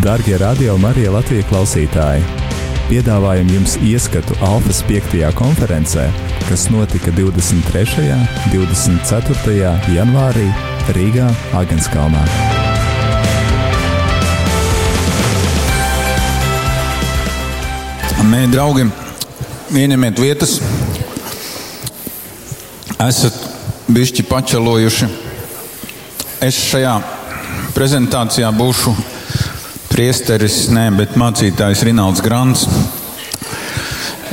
Darbie radio Marija Latvijas klausītāji! Piedāvājam jums ieskatu Alfas 5. konferencē, kas notika 23. un 24. janvārī Rīgā, Agenskalnā. Mē, draugi, ieņemiet vietas. Esat bišķi pačelojuši. Es šajā prezentācijā būšu priesteris, ne, bet mācītājs Rinalds Grants.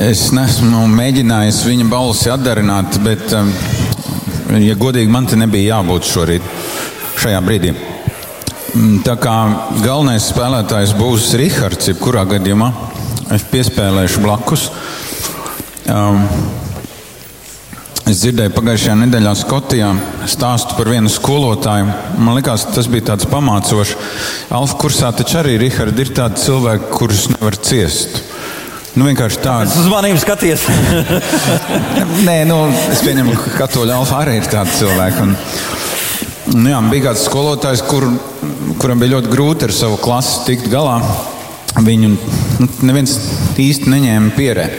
Es nesmu mēģinājis viņa balsi atdarināt, bet, um, ja godīgi, man te nebija jābūt šorīt, šajā brīdī. Mm, Tā kā galvenais spēlētājs būs Rihards, jebkurā gadījumā es piespēlēšu blakus. Um, Es dzirdēju pagājušajā nedēļā Skotijā stāstu par vienu skolotāju. Man liekas, tas bija tāds pamācošs. Alfa kursā taču arī Rihards, ir tādi cilvēki, kurus nevar ciest. Nu, vienkārši tādi. Es uz maniem skaties. Nē, nu, es pieņemu, ka katoļu alfa arī ir tādi cilvēki. Un, nu, jā, bija kāds skolotājs, kur, kuram bija ļoti grūti ar savu klasi tikt galā. Viņu nu, neviens īsti neņēma pierē.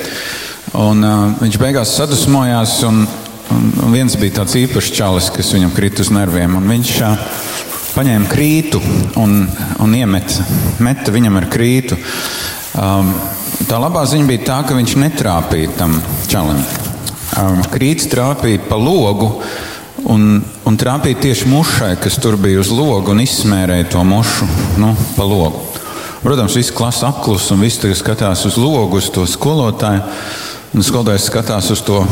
Un, uh, viņš beigās sadusmojās, un, un, viens bija tāds īpašs čalis, kas viņam krita uz nerviem. Viņš uh, paņēma krītu un, un iemeta meta viņam ar krītu. Um, tā labā ziņa bija tā, ka viņš netrāpīja tam čalim. Um, krīts trāpīja pa logu. Un, un trāpīja tieši mušai, kas tur bija uz loga un izsmērēja to mušu nu, pa logu. Protams, viss klasa apklusa un viss skatās uz logu, uz to skolotāju. Un skolotājs skatās uz to,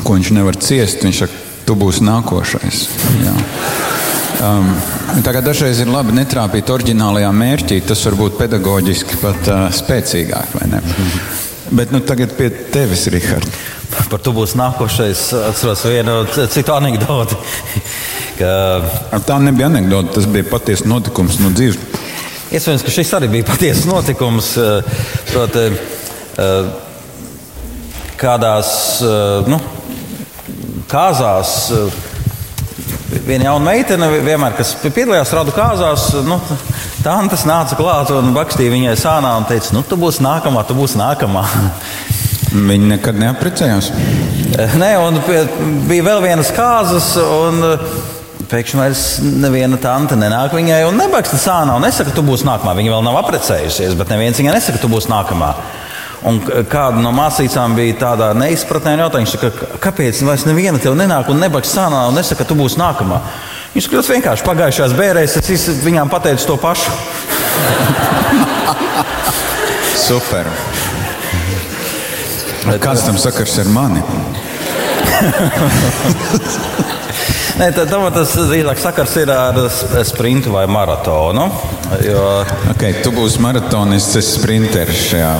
ko viņš nevar ciest. Viņš saka, tu būsi nākošais. Jā. Um, kā dažreiz ir labi netrāpīt oriģinālajā mērķī, tas var būt pedagoģiski pat uh, spēcīgāk. Bet nu, tagad pie tevis, Rihard. Par to būs nākošais. Atceros vienu citu anekdoti. Ka... Tā nebija anekdote, tas bija patiesa notikums no dzīves. Iespējams, ka šis arī bija patiesas notikums. Proti, kādās nu, kāzās viena jauna meitene, vienmēr, kas piedalījās radu kāzās, nu, tā tas nāca klāt un bakstīja viņai sānā un teica, nu, tu būsi nākamā, tu būsi nākamā. Viņi nekad neaprecējās. Nē, un bija vēl vienas kāzas. Un, Pēkšņi vairs neviena tante nenāk viņai un nebaksta sānā un nesaka, tu būsi nākamā. Viņa vēl nav apprecējusies, bet neviens viņai nesaka, tu būsi nākamā. Un kāda no māsīcām bija tādā neizpratnē, jautājums, ka, kāpēc vairs neviena tev nenāk un nebaks sānā un nesaka, ka tu būsi nākamā. Viņš skatās vienkārši pagājušās bērēs, es viņām pateicu to pašu. Super. Kāds tam sakars ar mani? Nē, tad, tas drīzāk sakars ir ar sprintu vai maratonu. Jo... Okay, tu būsi maratonists, es sprinteris šajā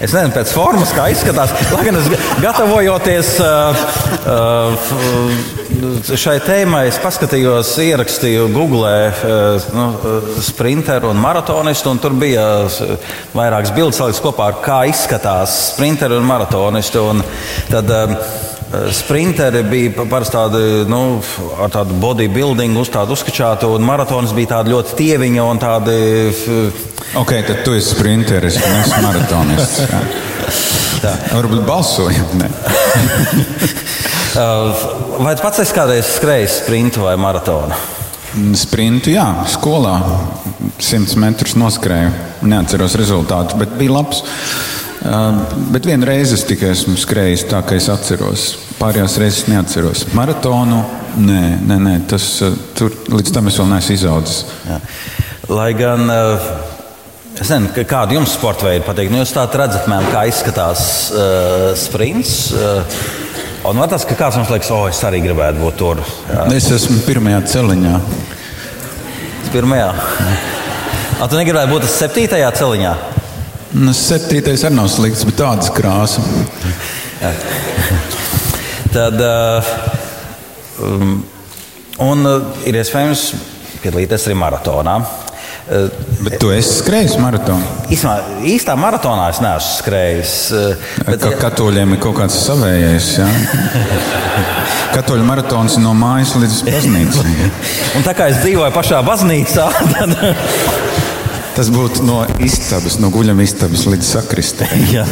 Es nezinu, pēc formas, kā izskatās. Lai gan es gatavojoties uh, uh, šai tēmai, es paskatījos, ierakstīju Google uh, nu, sprinteru un maratonistu. Un tur bija vairākas bildes saliktas kopā ar kā izskatās sprinteru un maratonistu. Un tad, Sprinteri bija parasti tādi nu, ar tādu bodybuilding, uz tādu uzskačātu, un maratonis bija tādi ļoti tieviņi un tādi. Ok, tad tu esi sprinteris, esmu maratonists. Tā. Varbūt balsojam. vai tu pats esi kādreiz skrējis sprintu vai maratonu? Sprintu, jā, skolā 100 metrus noskrēju. Neatceros rezultātu, bet bija labs. Bet vienu reizi es tikai esmu skrējis tā, ka es atceros. Pārējās reizes neatceros. Maratonu, nē, nē, nē tas tur līdz tam es vēl neesmu izaudzis. Jā. Lai gan, es nezinu, kādu jums sporta veidu patīk, nu jūs tā redzat, mēm, kā izskatās uh, sprints. Uh, Un var tas, ka kāds mums liekas, oh, es arī gribētu būt tur. Jā. Es esmu pirmajā celiņā. Pirmajā. A, tu negribēji būt tas septītajā celiņā? Nu, septītais arī nav slikts, bet tādas krāsa. Tad, uh, um, un uh, ir iespējams piedalīties arī maratonā. Uh, bet tu esi skrējis maratonu? Īsmā, īstā maratonā es neesmu skrējis. Bet, Kā katoļiem ir kaut kāds savējais. Ja? Katoļu maratons no mājas līdz baznīcai. un tā kā es dzīvoju pašā baznīcā, tad Tas būtu no istabas, no guļamistabas līdz sakristē. Jā.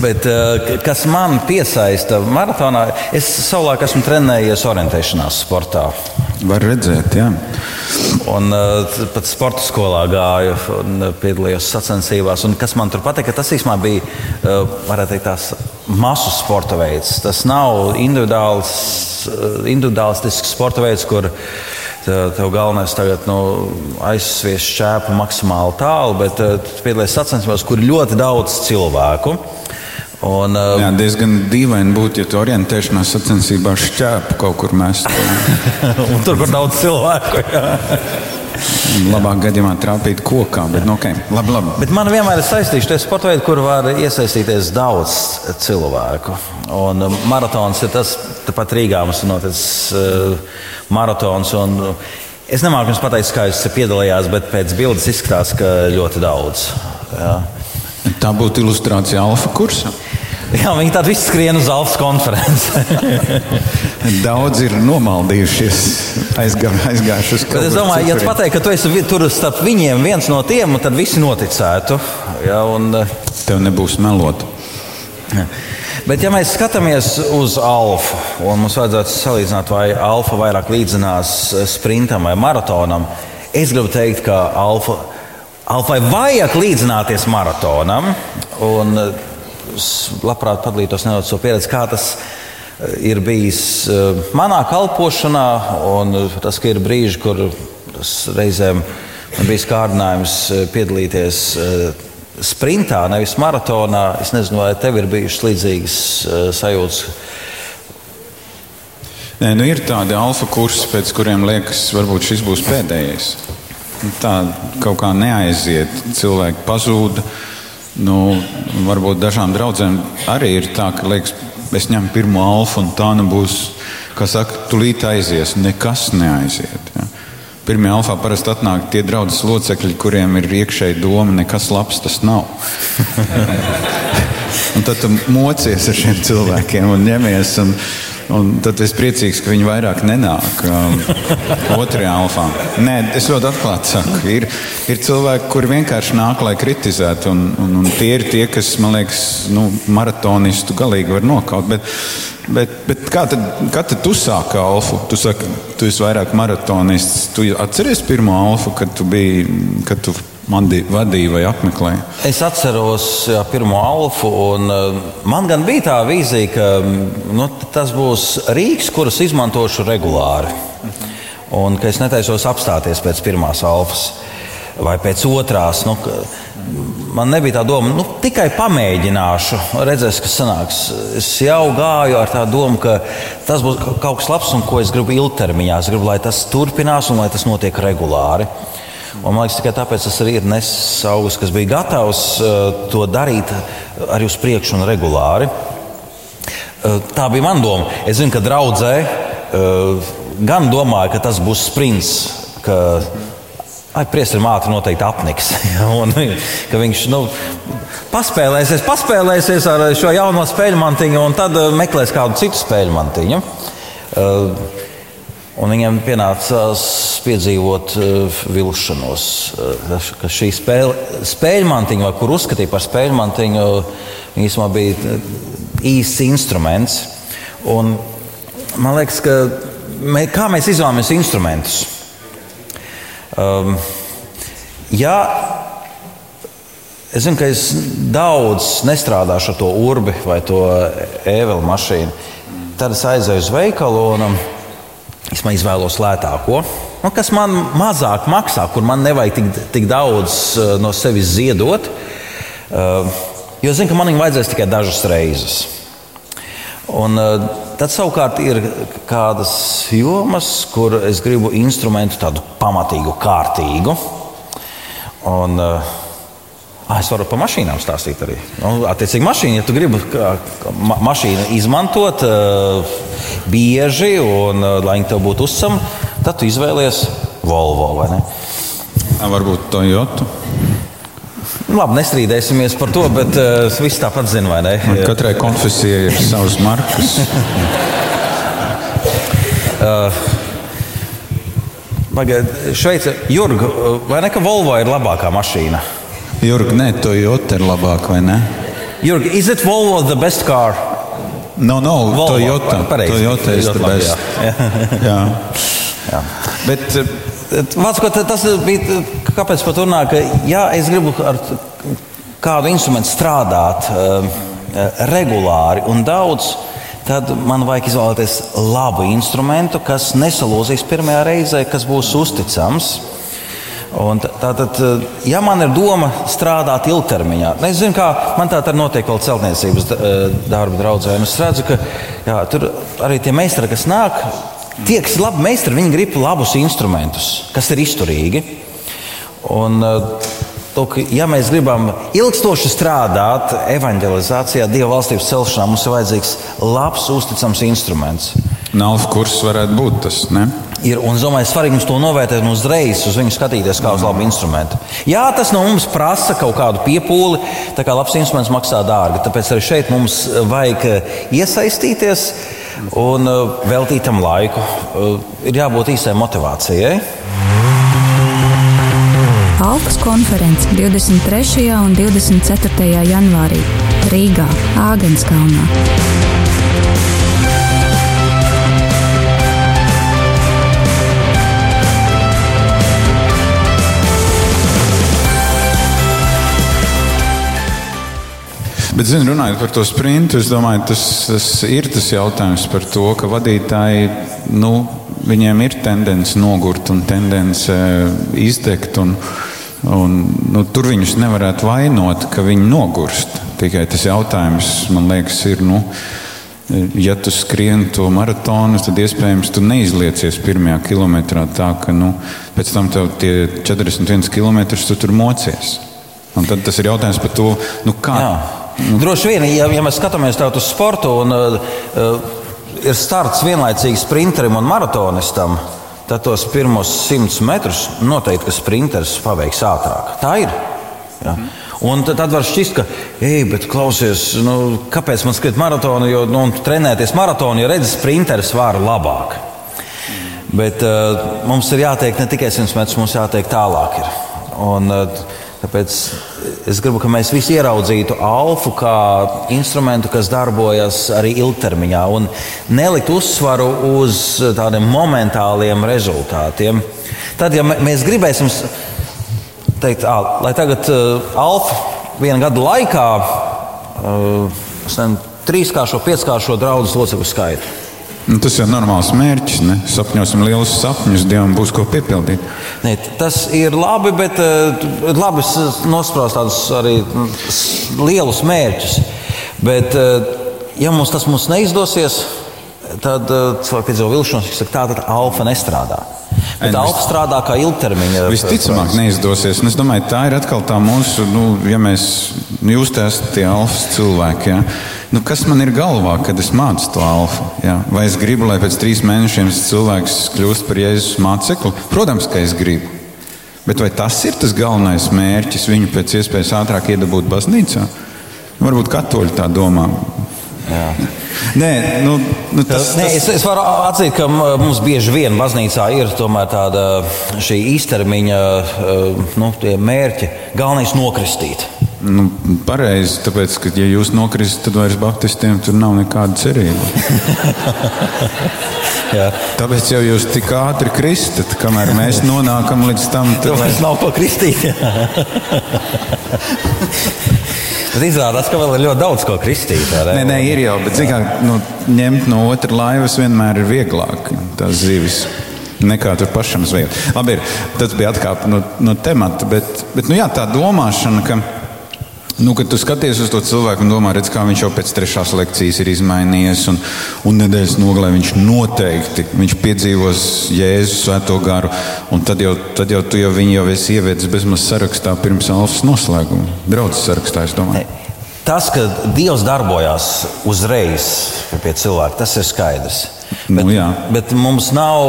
Bet, eh, kas man piesaista maratonā, es savulaik esmu trenējies orientēšanās sportā. Var redzēt, jā. Un uh, pat sporta skolā gāju un piedalījos sacensībās. Un kas man tur patika, tas īstenībā bija uh, teikt, tās masu sporta veids. Tas nav individuāls, individuālistisks sporta veids, kur tev galvenais tagad nu, aizsviest šķēpu maksimāli tālu, bet uh, piedalīties sacensībās, kur ir ļoti daudz cilvēku. Un, uh, Jā, diezgan dīvaini būtu, ja tu orientēšanās sacensībās šķēpu kaut kur mēs. tur, kur daudz cilvēku. Labāk gadījumā trāpīt kokā, bet nu, okay. labi, labi. Bet man vienmēr ir saistīts ar sporta veidu, kur var iesaistīties daudz cilvēku. Un um, maratons ir tas, tāpat Rīgā mums ir noticis uh, maratons. Un, es nemāku jums pateikt, kā jūs piedalījāties, bet pēc bildes izskatās, ka ļoti daudz. Jā. Tā būtu ilustrācija alfa kursam. Jā, viņi tādu visu skrien uz Alfa konferenci. Daudz ir nomaldījušies, aizgā, aizgājuši uz kaut ko. Es domāju, ja tu pateiktu, ka tu esi tur starp viņiem viens no tiem, tad visi noticētu. Jā, un, eh, Tev nebūs melot. Bet, ja mēs skatāmies uz alfa, un mums vajadzētu salīdzināt, vai alfa vairāk līdzinās eh, sprintam vai maratonam, es gribu teikt, ka alfa, alfai vajag līdzināties maratonam. Un, Es labprāt padalītos nedaudz par pieredzi, kā tas eh, ir bijis eh, manā kalpošanā. Tas ir brīži, kur reizēm man bija kārdinājums eh, piedalīties sprintā, nevis maratonā. Es nezinu, vai tev ir bijušas līdzīgas sajūtas. Nē, nu ir tādi alfa kursi, pēc kuriem liekas, varbūt šis būs pēdējais. Tā kaut kā neaiziet, cilvēki pazūd. Uh, Nu, varbūt dažām draudzēm arī ir tā, ka liekas, es ņemu pirmo alfa un tā nu būs, kā saka, tūlīt aizies. Nekas neaiziet. Ja. Pirmie alfā parasti atnāk tie draudzes locekļi, kuriem ir iekšēji doma, nekas labs tas nav. un tad tu mocies ar šiem cilvēkiem un ņemies. Un, Un tad es priecīgs, ka viņi vairāk nenāk um, otrajā alfā. Nē, es ļoti atklāti saku, ir, ir cilvēki, kuri vienkārši nāk, lai kritizētu. Un, un, un tie ir tie, kas, man liekas, nu, maratonistu galīgi var nokaut. Bet, bet, bet kā, tad, kā tad tu sāki alfu? Tu saki, tu esi vairāk maratonists. Tu atceries pirmo alfu, kad tu biji, kad tu vadīja vai apmeklēja? Es atceros jā, pirmo alfu, un uh, man gan bija tā vīzija, ka mm, nu, tas būs rīks, kurus izmantošu regulāri. Un ka es netaisos apstāties pēc pirmās alfas vai pēc otrās. Nu, man nebija tā doma, nu, tikai pamēģināšu, redzēs, kas sanāks. Es jau gāju ar tā domu, ka tas būs kaut kas labs un ko es gribu ilgtermiņā. Es gribu, lai tas turpinās un lai tas notiek regulāri. Un, man liekas, tikai tāpēc tas arī ir nesis augus, kas bija gatavs uh, to darīt arī uz priekšu un regulāri. Uh, tā bija mana doma. Es zinu, ka draudzē uh, gan domāja, ka tas būs sprints. Ka, Ai, Priesterim ātri noteikti apniks. un, viņš nu, paspēlēsies, paspēlēsies ar šo jauno spēļu mantiņu un tad meklēs kādu citu spēļu mantiņu. Uh, Un viņam pienācās piedzīvot uh, vilšanos, uh, ka šī spēle, spēļmantiņa, kur uzskatīja par spēļmantiņu, īstenībā bija uh, īsts instruments. Un man liekas, ka mē, kā mēs izvēlamies instrumentus? Um, ja es zinu, ka es daudz nestrādāšu ar to urbi vai to ēvelu mašīnu, tad es aizēju uz veikalu. Un, um, Es izvēlos lētāko, nu, kas man mazāk maksā, kur man nevajag tik, tik daudz uh, no sevis ziedot. Uh, jo zinu, ka man viņu vajadzēs tikai dažas reizes. Un, uh, tad savukārt ir kādas jomas, kur es gribu instrumentu tādu pamatīgu, kārtīgu. Un, uh, Ah, es varu par mašīnām stāstīt arī. Nu, attiecīgi, mašīna, ja tu gribi ma mašīnu izmantot uh, bieži un uh, lai viņa tev būtu uzticama, tad tu izvēlies Volvo vai ne? Varbūt Toyota. Labi, nestrīdēsimies par to, bet uh, viss tāpat zina, vai ne? Un katrai konfesijai ir savas markas. uh, Pagaidiet, Šveice, Jurga, vai ne, ka Volvo ir labākā mašīna? Jurg, nē, Toyota ir labāk, vai ne? Jurga, is it Volvo the best car? No, no, Volvo, Toyota. pareizi. Toyota is the best. jā. Jā. Jā. Bet eh, Vārds, ko ta- tas bija, kāpēc pat runā, ka jā, es gribu ar kādu instrumentu strādāt um, regulāri un daudz. Tad man vajag izvēlēties labu instrumentu, kas nesalūzīs pirmajā reizē, kas būs uzticams. Un tā- Tātad, ja man ir doma strādāt ilgtermiņā, es zinu, kā man tā arī notiek vēl celtniecības eh, darba draudzē. Es redzu, ka jā, tur arī tie meistari, kas nāk, tie, kas ir labi meistari, viņi grib labus instrumentus, kas ir izturīgi. Un, eh, lūk, ja mēs gribam ilgstoši strādāt evanģelizācijā, Dieva valstības celšanā, mums ir vajadzīgs labs, uzticams instruments. Nalfa kurs varētu būt tas, ne? Ir, un es domāju, svarīgi mums to novērtēt un uzreiz uz viņu skatīties kā uz labu instrumentu. Jā, tas no mums prasa kaut kādu piepūli, tā kā labs instruments maksā dārgi. Tāpēc arī šeit mums vajag eh, iesaistīties un eh, veltīt tam laiku. Eh, Ir jābūt īstai motivācijai. Alpas konference 23. un 24. janvārī Rīgā, Āgenskalnā. Bet, zinu, runājot par to sprintu, es domāju, tas, tas ir tas jautājums par to, ka vadītāji, nu, viņiem ir tendence nogurt un tendence izdegt. Un, un, nu, tur viņus nevarētu vainot, ka viņi nogurst. Tikai tas jautājums, man liekas, ir. Nu, Ja tu skrieni to maratonu, tad iespējams tu neizliecies pirmajā kilometrā tā, ka nu, pēc tam tev tie 41 km tu tur mocies. Un tad tas ir jautājums par to, nu, kā. Jā. Droši vien, ja, ja mēs skatāmies uz sportu, un uh, ir starts vienlaicīgi sprinterim un maratonistam, tad tos pirmos simtus metrus noteikti sprinteris paveiks ātrāk. Tā ir. Ja. Un tad, tad var šķist, ka, ej, bet klausies, nu, kāpēc man skriet maratonu, jo nu, trenēties maratonu, jo redzes, sprinteris var labāk. Bet uh, mums ir jātiek ne tikai 100 metrus, mums jātiek tālāk. Ir. Un, uh, tāpēc es gribu, lai mēs visi ieraudzītu alfu kā instrumentu, kas darbojas arī ilgtermiņā, un nelikt uzsvaru uz tādiem momentāliem rezultātiem. Tad, ja mē- mēs gribēsim teikt, ā, lai tagad uh, alfa viena gada laikā uh, trīskāršo, pieckāršo draugu locekļu skaitu. Nu, tas jau ir normāls mērķis. Ne? Sapņosim lielus sapņus, Dievam būs ko piepildīt. Nē, tas ir labi, bet uh, labi nospraust tādus arī mm, lielus mērķus. Bet, uh, ja mums tas mums neizdosies, tad uh, cilvēki piedzīvo vilšanos, kas tā tad alfa nestrādā. Bet alfa strādā kā ilgtermiņa. Visticamāk, neizdosies. Un es domāju, tā ir atkal tā mūsu, nu, ja mēs, nu, jūs esat tie alfas cilvēki. Ja? Nu, kas man ir galvā, kad es mācu to alfa? Ja? Vai es gribu, lai pēc trīs mēnešiem cilvēks kļūst par Jēzus mācekli? Protams, ka es gribu. Bet vai tas ir tas galvenais mērķis viņu pēc iespējas ātrāk iedabūt baznīcā? Varbūt katoļi tā domā. Jā. Nē, nu, nu, tas, Nē, es, es varu atzīt, ka mums bieži vien baznīcā ir tāda īstermiņa eh, nu, tie mērķi. Galvenais ir nokristīt. Nu, pareizi, tāpēc, ka, ja jūs nokristat, tad vairs baptistiem tur nav nekāda cerība. Tāpēc jau jūs tik ātri kristat, kamēr mēs nonākam līdz tam. Tad, vairs nav ko kristīt. Bet izrādās, ka vēl ir ļoti daudz ko kristīt. nē, nē, ir jau, bet zikā, nu, ņemt no otras laivas vienmēr ir vieglāk. Tās zivis. Nekā tur pašam zvejot. Labi, ir, tas bija atkāpe no, no temata, bet, bet nu, jā, tā domāšana, ka, nu, kad tu skaties uz to cilvēku un domā, redz, kā viņš jau pēc trešās lekcijas ir izmainījies, un, un nedēļas nogalē viņš noteikti viņš piedzīvos Jēzus svēto garu, un tad jau, tad jau tu jau viņu jau esi ievedis bezmaz sarakstā pirms alfas noslēguma. Draudzes sarakstā, es domāju. Tas, ka Dievs darbojās uzreiz pie cilvēka, tas ir skaidrs. Nu, jā. Bet mums nav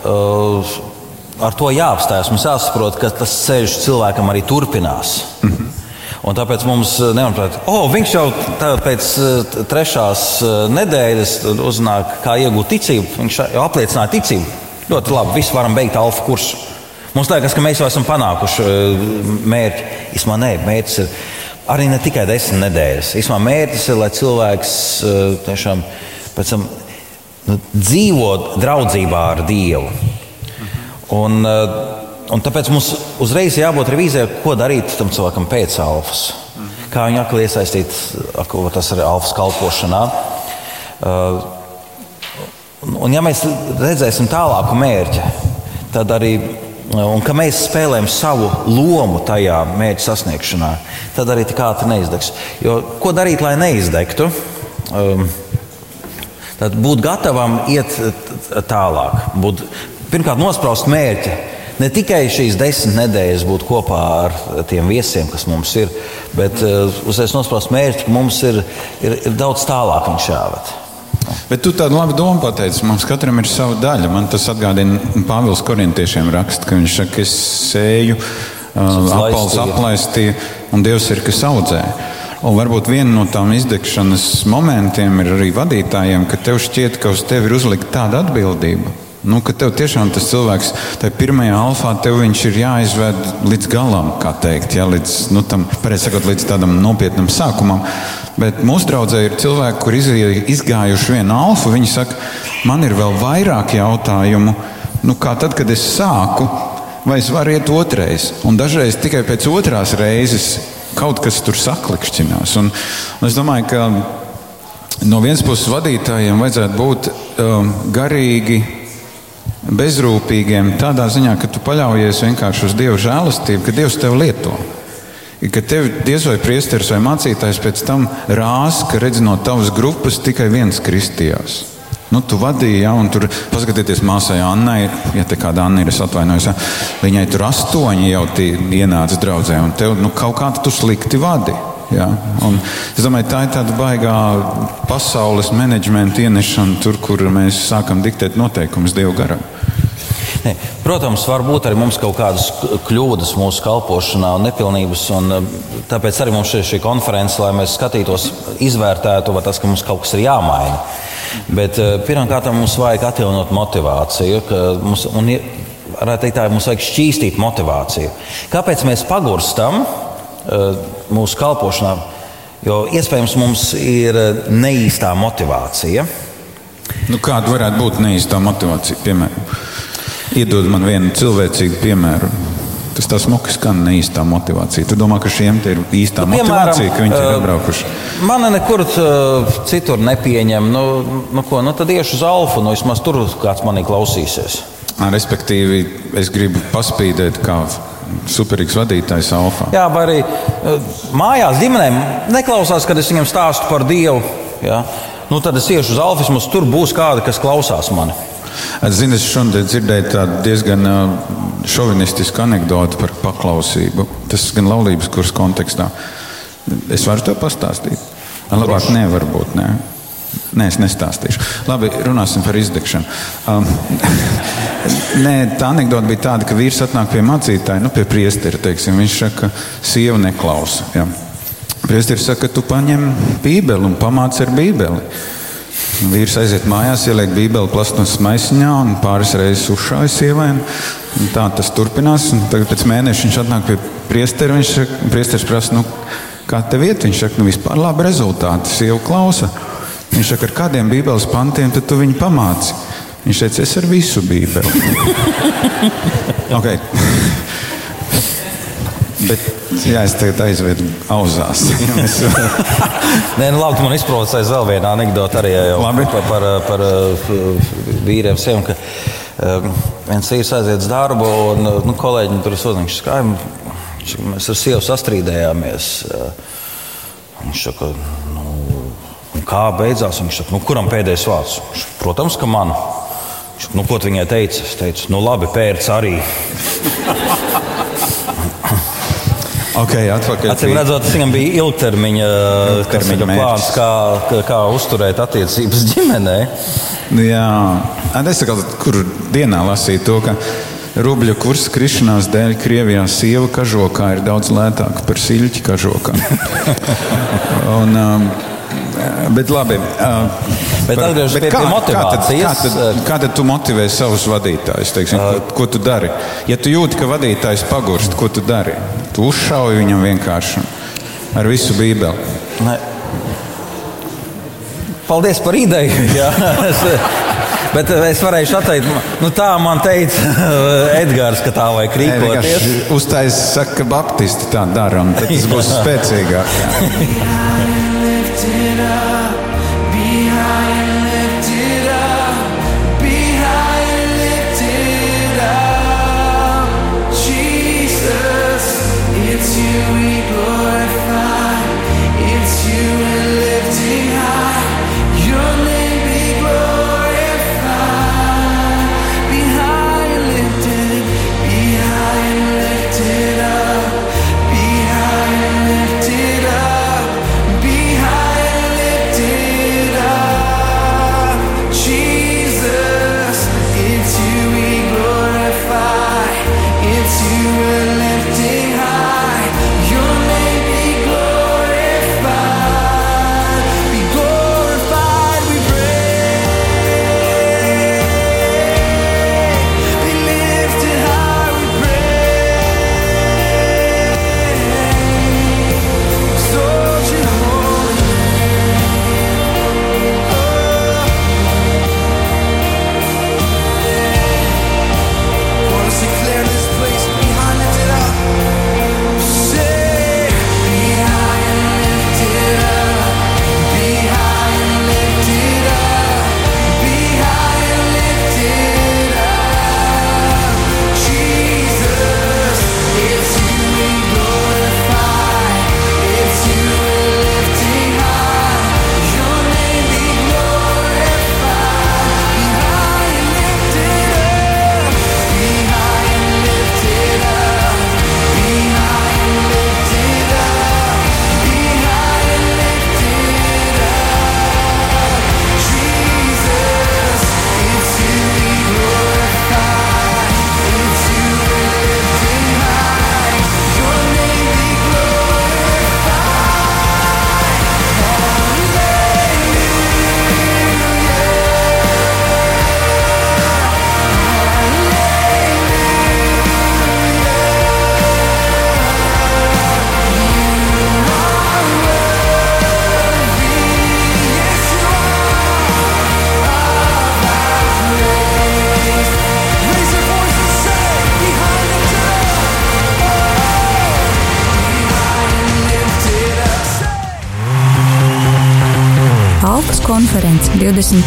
uh, ar to jāapstājas. Mums jāsaprot, ka tas ceļš cilvēkam arī turpinās. Mm -hmm. Un tāpēc mums nemanāts, ka oh, viņš jau pēc uh, trešās uh, nedēļas uzzināja, kā iegūt ticību. Viņš jau apliecināja ticību. Ļoti labi, visi varam beigt alfa kursu. Mums liekas, ka mēs jau esam panākuši mērķi. Īsumā nē, mērķis ir arī ne tikai desmit nedēļas. Īsumā mērķis ir, lai cilvēks tiešām pēc tam nu, dzīvo draudzībā ar Dievu. Un, uh, un tāpēc mums uzreiz jābūt revīzijai, ko darīt tam cilvēkam pēc alfas. Kā viņu atkal iesaistīt, tas ir alfas kalpošanā. Uh, un, ja mēs redzēsim tālāku mērķi, tad arī un ka mēs spēlējam savu lomu tajā mērķa sasniegšanā, tad arī tik ātri neizdegs. Jo, ko darīt, lai neizdegtu? Um, tad būt gatavam iet tālāk, būt pirmkārt nospraust mērķi. Ne tikai šīs desmit nedēļas būt kopā ar tiem viesiem, kas mums ir, bet uh, uzreiz nospraust mērķi, ka mums ir, ir, ir daudz tālāk viņš jāved. Bet tu tādu labu domu pateici. Mums katram ir sava daļa. Man tas atgādina Pāvils Korintiešiem raksta, ka viņš saka, es sēju, apelsnes aplaistīju, un Dievs ir, kas audzē. Un varbūt viena no tām izdegšanas momentiem ir arī vadītājiem, ka tev šķiet, ka uz tevi ir uzlikta tāda atbildība Nu, ka tev tiešām tas cilvēks, tajā pirmajā alfā, tev viņš ir jāizved līdz galam, kā teikt, ja, līdz, nu, tam, sakot, līdz tādam nopietnam sākumam. Bet mūsu draudzē ir cilvēki, kur izgājuši vienu alfu. Viņi saka, man ir vēl vairāk jautājumu, nu, kā tad, kad es sāku, vai es varu iet otrais. Un dažreiz tikai pēc otrās reizes kaut kas tur saklikšķinās. Un, un es domāju, ka no vienas puses vadītājiem vajadzētu būt um, garīgi bezrūpīgiem tādā ziņā, ka tu paļaujies vienkārši uz Dieva žēlastību, ka Dievs tevi lieto. Ka tev diez vai priesteris vai mācītājs pēc tam rās, ka redz no tavas grupas tikai viens kristījās. Nu, tu vadīji, ja, un tur paskatieties māsai Annai, ja te kāda Anna ir, es atvainojos, ja, viņai tur astoņi jau ienāca draudzē, un tev nu, kaut kā tu slikti vadi. Ja? Un es domāju, tā ir tāda baigā pasaules menedžmenta ienešana tur, kur mēs sākam diktēt noteikumus Dievu garam. Ne, protams, var būt arī mums kaut kādas kļūdas mūsu kalpošanā un nepilnības. Un eh, tāpēc arī mums ir šī konference, lai mēs skatītos, izvērtētu, vai tas, ka mums kaut kas ir jāmaina. Bet eh, pirmkārt, mums vajag atjaunot motivāciju. Mums, un, varētu teikt, tā mums vajag šķīstīt motivāciju. Kāpēc mēs pagurstam mūsu kalpošanā? Jo iespējams mums ir neīstā motivācija. Nu, kāda varētu būt neīstā motivācija? Piemēram, Iedod man vienu cilvēcīgu piemēru. Tas tas smuki skan ne īstā motivācija. Tu domā, ka šiem ir īstā nu, motivācija, piemēram, ka viņi ir atbraukuši? Mani nekur citur nepieņem. Nu, nu, ko, nu tad iešu uz alfa, nu vismaz tur kāds manī klausīsies. Respektīvi, es gribu paspīdēt kā superīgs vadītājs alfa. Jā, vai arī mājās ģimenēm neklausās, kad es viņiem stāstu par Dievu. Ja? Nu, tad es iešu uz alfa, vismaz tur būs kādi, kas klausās mani. Es zinu, es šodien dzirdēju tādu diezgan šovinistisku anekdoti par paklausību. Tas gan laulības kursa kontekstā. Es varu to pastāstīt. Labāk nevar būt. Ne? Nē, es nestāstīšu. Labi, runāsim par izdegšanu. Um, nē, tā anekdote bija tāda, ka vīrs atnāk pie mācītāja, nu, pie priestera. Teiksim, viņš saka, ka sieva neklausa. Ja. Priesteris saka, ka tu paņem bībeli un pamāci ar bībeli. Vīrs aiziet mājās, ieliek bībeli plasmas maisiņā un pāris reizes uzšāja sievai. Tā tas turpinās. Tagad pēc mēneša viņš atnāk pie priestera. Viņš priesteris prasa, nu, kā tev iet? Viņš saka, nu, vispār labi rezultāti. Sieva klausa. Viņš saka, ar kādiem bībeles pantiem tu viņu pamāci? Viņš teica, es ar visu bībeli. okay. Bet Jā, es tagad aizvedu auzās. Nē, nu, labi, man izprovocēja vēl viena anekdote arī labi. par, par, par vīriem. Siem, ka, um, viens vīrs aiziet uz darbu, un nu, kolēģi tur uzmanīgi skaidrs. Mēs ar sievu sastrīdējāmies. Viņš saka, nu, kā beidzās? Viņš saka, nu, kuram pēdējais vārds? Viņš, Protams, ka man. Viņš nu, ko viņai teica? Es teicu, nu, labi, pērts arī. Okay. Atcīm redzot, viņam bija ilgtermiņa, ilgtermiņa plāns, kā, kā, uzturēt attiecības ģimenē. Jā, es saku, kur dienā lasīju to, ka rubļu kursa krišanās dēļ Krievijā sieva kažokā ir daudz lētāka par siļķi kažokā. Un, um, Bet labi. Uh, Bet atgriežoties pie- pie motivācijas, Kā tad, kā, tad, kā tad tu motivē savus vadītājus? Teiksim, ko, ko tu dari? Ja tu jūti, ka vadītājs pagurst, ko tu dari? Tu uzšauji viņam vienkārši ar visu bībeli. Ne. Paldies par ideju. Bet es varēšu atteikt, nu, tā man teica Edgars, ka tā vajag rīkoties. vienkārši Uztais saka, ka baptisti tā dara, un tas būs spēcīgāk. jā.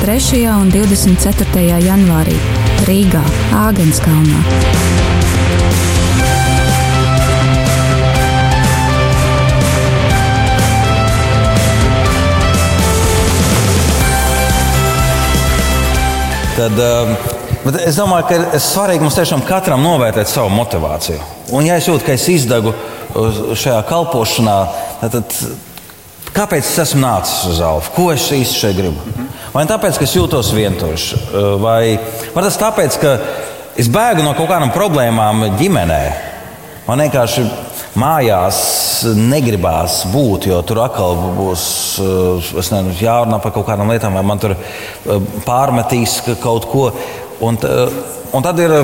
23. un 24. janvārī Rīgā, Āgenskalnā. Tad, um, bet es domāju, ka ir svarīgi mums tiešām katram novērtēt savu motivāciju. Un, ja es jūtu, ka es izdegu uz- šajā kalpošanā, tad, tad kāpēc es esmu nācis uz Alfa? Ko es īsti šeit gribu? Vai tāpēc, ka es jūtos vientuļš, vai, vai tas tāpēc, ka es bēgu no kaut kādām problēmām ģimenē? Man vienkārši mājās negribās būt, jo tur atkal būs nezinu, jārunā par kaut kādām lietām, vai man tur pārmetīs ka- kaut ko. Un, un tad ir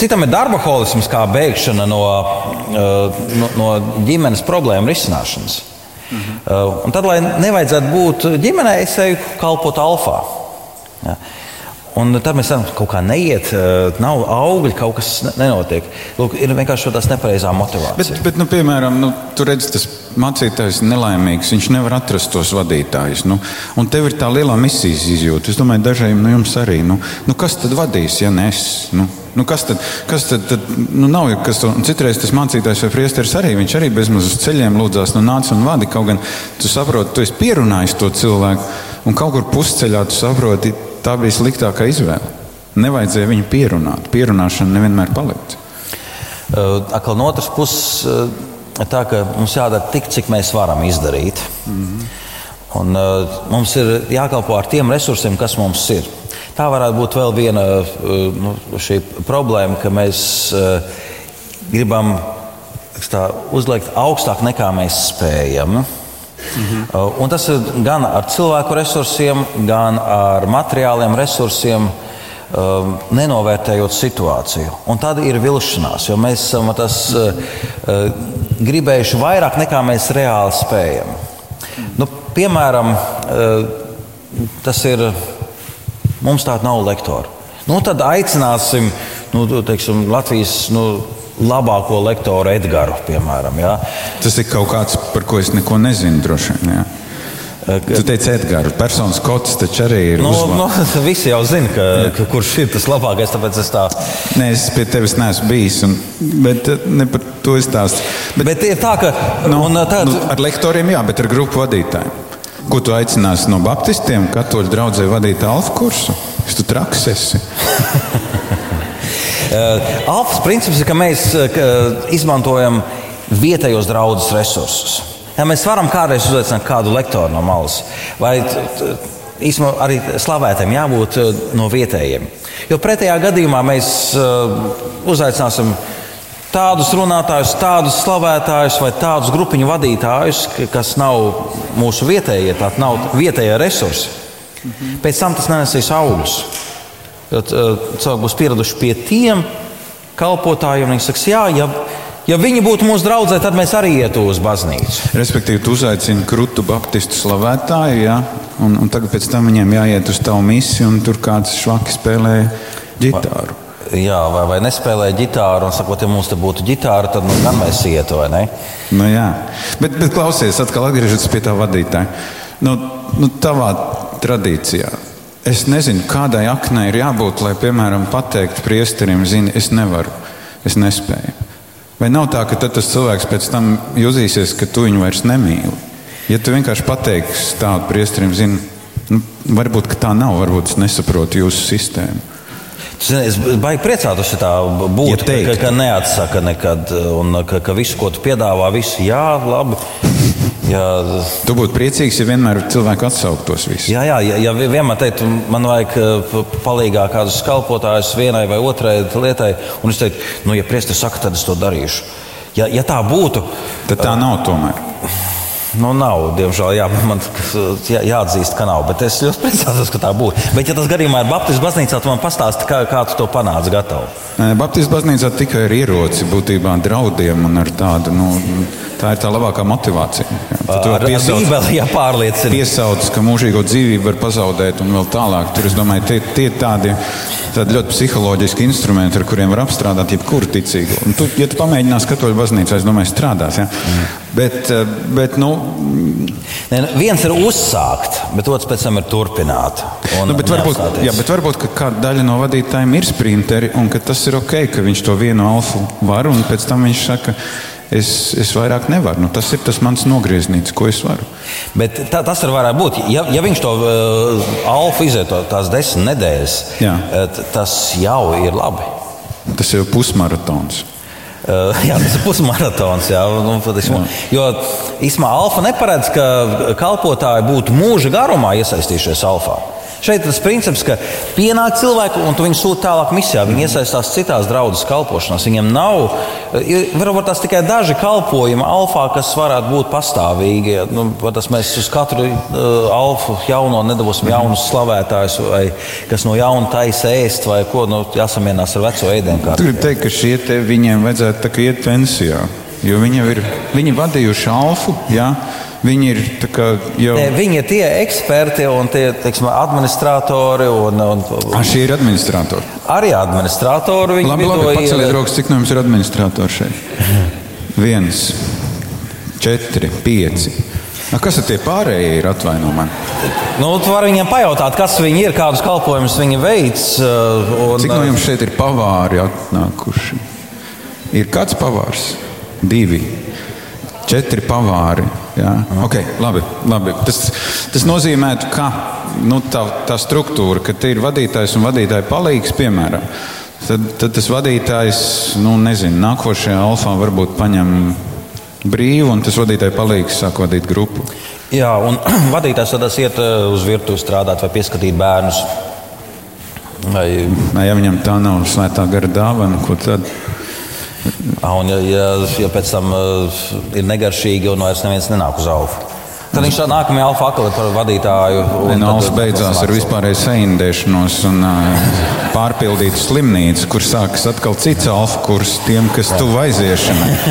citam ir darba holisms, kā bēgšana no, no, no ģimenes problēmu risināšanas. Mhm. Un tad, lai nevajadzētu būt ģimenei, es eju kalpot alfā. Ja. Un tad mēs tam kaut kā neiet, nav augļi, kaut kas ne- nenotiek. Lūk, ir vienkārši šāda nepareizā motivācija. Bet, bet nu, piemēram, nu, tur redz, tas mācītājs ir nelaimīgs. Viņš nevar atrast tos vadītājus. Nu, un tev ir tā lielā misijas izjūta. Es domāju, dažiem no jums arī. Nu, nu, kas tad vadīs, ja ne es? Nu, nu, kas tad, kas tad, tad nu, nav jau kas un Citreiz tas mācītājs vai priesteris arī. Viņš arī bezmaz uz ceļiem lūdzās, nu nāc un vadi. Kaut gan tu saproti, tu esi pierunājis to cilvēku. Un kaut kur pusceļā tu saproti, tā bija sliktākā izvēle. Nevajadzēja viņu pierunāt. Pierunāšana nevienmēr palīdz. Uh, Atkal no otras puses, uh, tā ka mums jādara tik, cik mēs varam izdarīt. Un, uh, mums ir jākalpo ar tiem resursiem, kas mums ir. Tā varētu būt vēl viena nu, šī problēma, ka mēs gribam tā, uzliekt augstāk nekā mēs spējam. Mhm. Un tas ir gan ar cilvēku resursiem, gan ar materiāliem resursiem. Um, nenovērtējot situāciju. Un tad ir vilšanās, jo mēs esam tas, uh, uh, gribējuši vairāk nekā mēs reāli spējam. Nu, piemēram, uh, tas ir. Mums tāda nav lektora. Nu, tad aicināsim nu, teiksim, Latvijas nu, labāko lektoru Edgars, piemēram. Ja? Tas ir kaut kāds, par ko es neko nezinu, droši vien. Jā. Tu teici, Edgars, personas kods taču arī ir. Nu, uzvārds. nu, visi jau zina, ka, ka, kurš ir tas labākais. Tāpēc es tā. Nē, es pie tevis neesmu bijis, un, bet eh, ne par to izstāstu. Bet, bet ir tā, ka. Nu, un, tā, nu, ar lektoriem, jā, bet ar grupu vadītājiem. Ko tu aicināsi no Baptistiem, katoļu draugzē vadīt alfa kursu? Es tu traks esi. Uh, Alfas princips ir, ka mēs uh, ka izmantojam vietējos draugus resursus. Ja mēs varam kādreiz uzaicināt kādu lektoru no malas, vai īstenībā arī slavētiem jābūt no vietējiem. Jo pretējā gadījumā mēs uzaicināsim tādus runātājus, tādus slavētājus vai tādus grupiņu vadītājus, ka- kas nav mūsu vietējie, tādi nav vietējie resursi. Pēc tam tas nenesīs augļus. T- Cilvēki būs pieraduši pie tiem kalpotājiem. Viņi saka, jā, ja, ja viņi būtu mūsu draugi, tad mēs arī ietu uz baznīcu. Respektīvi, tu uzaicini krūtu baptistu slavētāju, jā, un, un tagad pēc tam viņiem jāiet uz tavu misiju, un tur kāds švaki spēlē ģitāru. Jā, vai, vai nespēlēja ģitāru, un sakot, ja mums te būtu ģitāra, tad nu, gan mēs ietu, vai ne? Nu, jā, bet, bet klausies, atkal atgriežoties pie tā vadītāja. Nu, nu, tavā tradīcijā. Es nezinu, kādai aknai ir jābūt, lai, piemēram, pateiktu priesterim, zini, es nevaru, es nespēju. Vai nav tā, ka tas cilvēks pēc tam jutīsies, ka tu viņu vairs nemīli? Ja tu vienkārši pateiksi tādu priesterim, zini, nu, varbūt tā nav, varbūt es nesaprotu jūsu sistēmu. Es baigi priecātos, ja tā būtu. Ja teikt. ka, ka neatsaka nekad, un ka, ka visu, ko tu piedāvā, visu jā, labi. Jā, Tu būtu priecīgs, ja vienmēr cilvēki atsauktos visus. Jā, jā, ja, ja vienmēr teiktu, man vajag eh, palīdzīgā kādus kalpotājus vienai vai otrai lietai, un es teiktu, nu, ja priesteris saka, tad es to darīšu. Ja, ja tā būtu, Tad tā nav tomēr. Nu, nav, diemžēl, jā, man jā, jāatzīst, ka nav. Bet es ļoti priecājos, ka tā būtu. Bet, ja tas gadījumā ir Baptistu baznīcā, tad man pastāsti, kā, kā tu to panāci gatavu. Baptistu baznīcā tikai ir ieroci būtībā draudiem un ar tādu. Nu, tā ir tā labākā motivācija. Jā. Tad tu Ar, vari ar piesaukt, Bībeli jāpārliecina. piesaukt, ka mūžīgo dzīvību var pazaudēt un vēl tālāk. Tur es domāju, tie, tie tādi, tādi ļoti psiholoģiski instrumenti, ar kuriem var apstrādāt jebkuru ticīgo. Un tu, ja tu pamēģināsi katoļu baznīcā, es domāju, strādās. Ja? Bet, eh, bet nu, Nē, nu, viens ir uzsākt, bet otrs pēc tam ir turpināt. Nu, bet, varbūt, neapstāties. jā, bet varbūt kāda daļa no vadītājiem ir sprinteri, un tas ir ok, ka viņš to vienu alfu var, un pēc tam viņš saka, es, es vairāk nevaru. Nu, tas ir tas mans nogrieznīts, ko es varu. Bet tā, tas arī varētu būt. Ja, ja viņš to uh, alfa izieto tās desmit nedēļas, Jā. eh, tas jau ir labi. Tas ir pusmaratons. Uh, jā, tas ir pusmaratons. Jā, nu, patiesībā. jo īstenībā alfa neparedz, ka kalpotāji būtu mūža garumā iesaistījušies alfā. Šeit tas princips, ka pienāk cilvēki un tu viņus sūti tālāk misijā. Viņi iesaistās citās draudzes kalpošanās. Viņiem nav, varbūt tās tikai daži kalpojumi alfā, kas varētu būt pastāvīgi. Nu, tas mēs uz katru uh, alfu jauno nedabūsim jaunus slavētājus, vai kas no jauna taisa ēst, vai ko nu, jāsamienās ar veco ēdienu. Tu gribi teikt, ka šie te viņiem vajadzētu iet pensijā, jo viņi jau ir viņi vadījuši alfu. Jā? Viņi ir kā jau. Nē, Viņi ir tie eksperti un tie teiksim, administratori. Un, un, Ah, šie ir administratori. arī administratori. Viņi Labi, labi, paceliet ir- rokas, cik no jums ir administratori šeit? Viens, četri, pieci. A, kas ir tie pārējie? Ir atvaino man. Nu, tu vari viņiem pajautāt, kas viņi ir, kādus kalpojumus viņi veic. uh, Un, Cik no jums šeit ir pavāri atnākuši? Ir kāds pavārs? Divi. Četri pavāri. Jā. Okay, labi, labi. Tas, tas nozīmē, ka nu, tā, tā struktūra, ka ir vadītājs un vadītāja palīgs, piemēram, tad, tad tas vadītājs, nu, nezinu, nākošajā alfā varbūt paņem brīvu, un tas vadītāja palīgs sāk vadīt grupu. Jā, un vadītājs tad iet uh, uz virtuvi strādāt vai pieskatīt bērnus. Vai, Vai, ja viņam tā nav svētā gara dāvana, ko tad? Un, ja, ja, ja pēc tam uh, ir negaršīgi un vairs neviens nenāk uz augu. Tad viņš tā nākamajā alfa akli par vadītāju. tad- Alfa beidzās ar vispārēju saindēšanos un uh, pārpildītu slimnīcu, kur sākas atkal cits alfa kurs tiem, kas tuvu aiziešanai.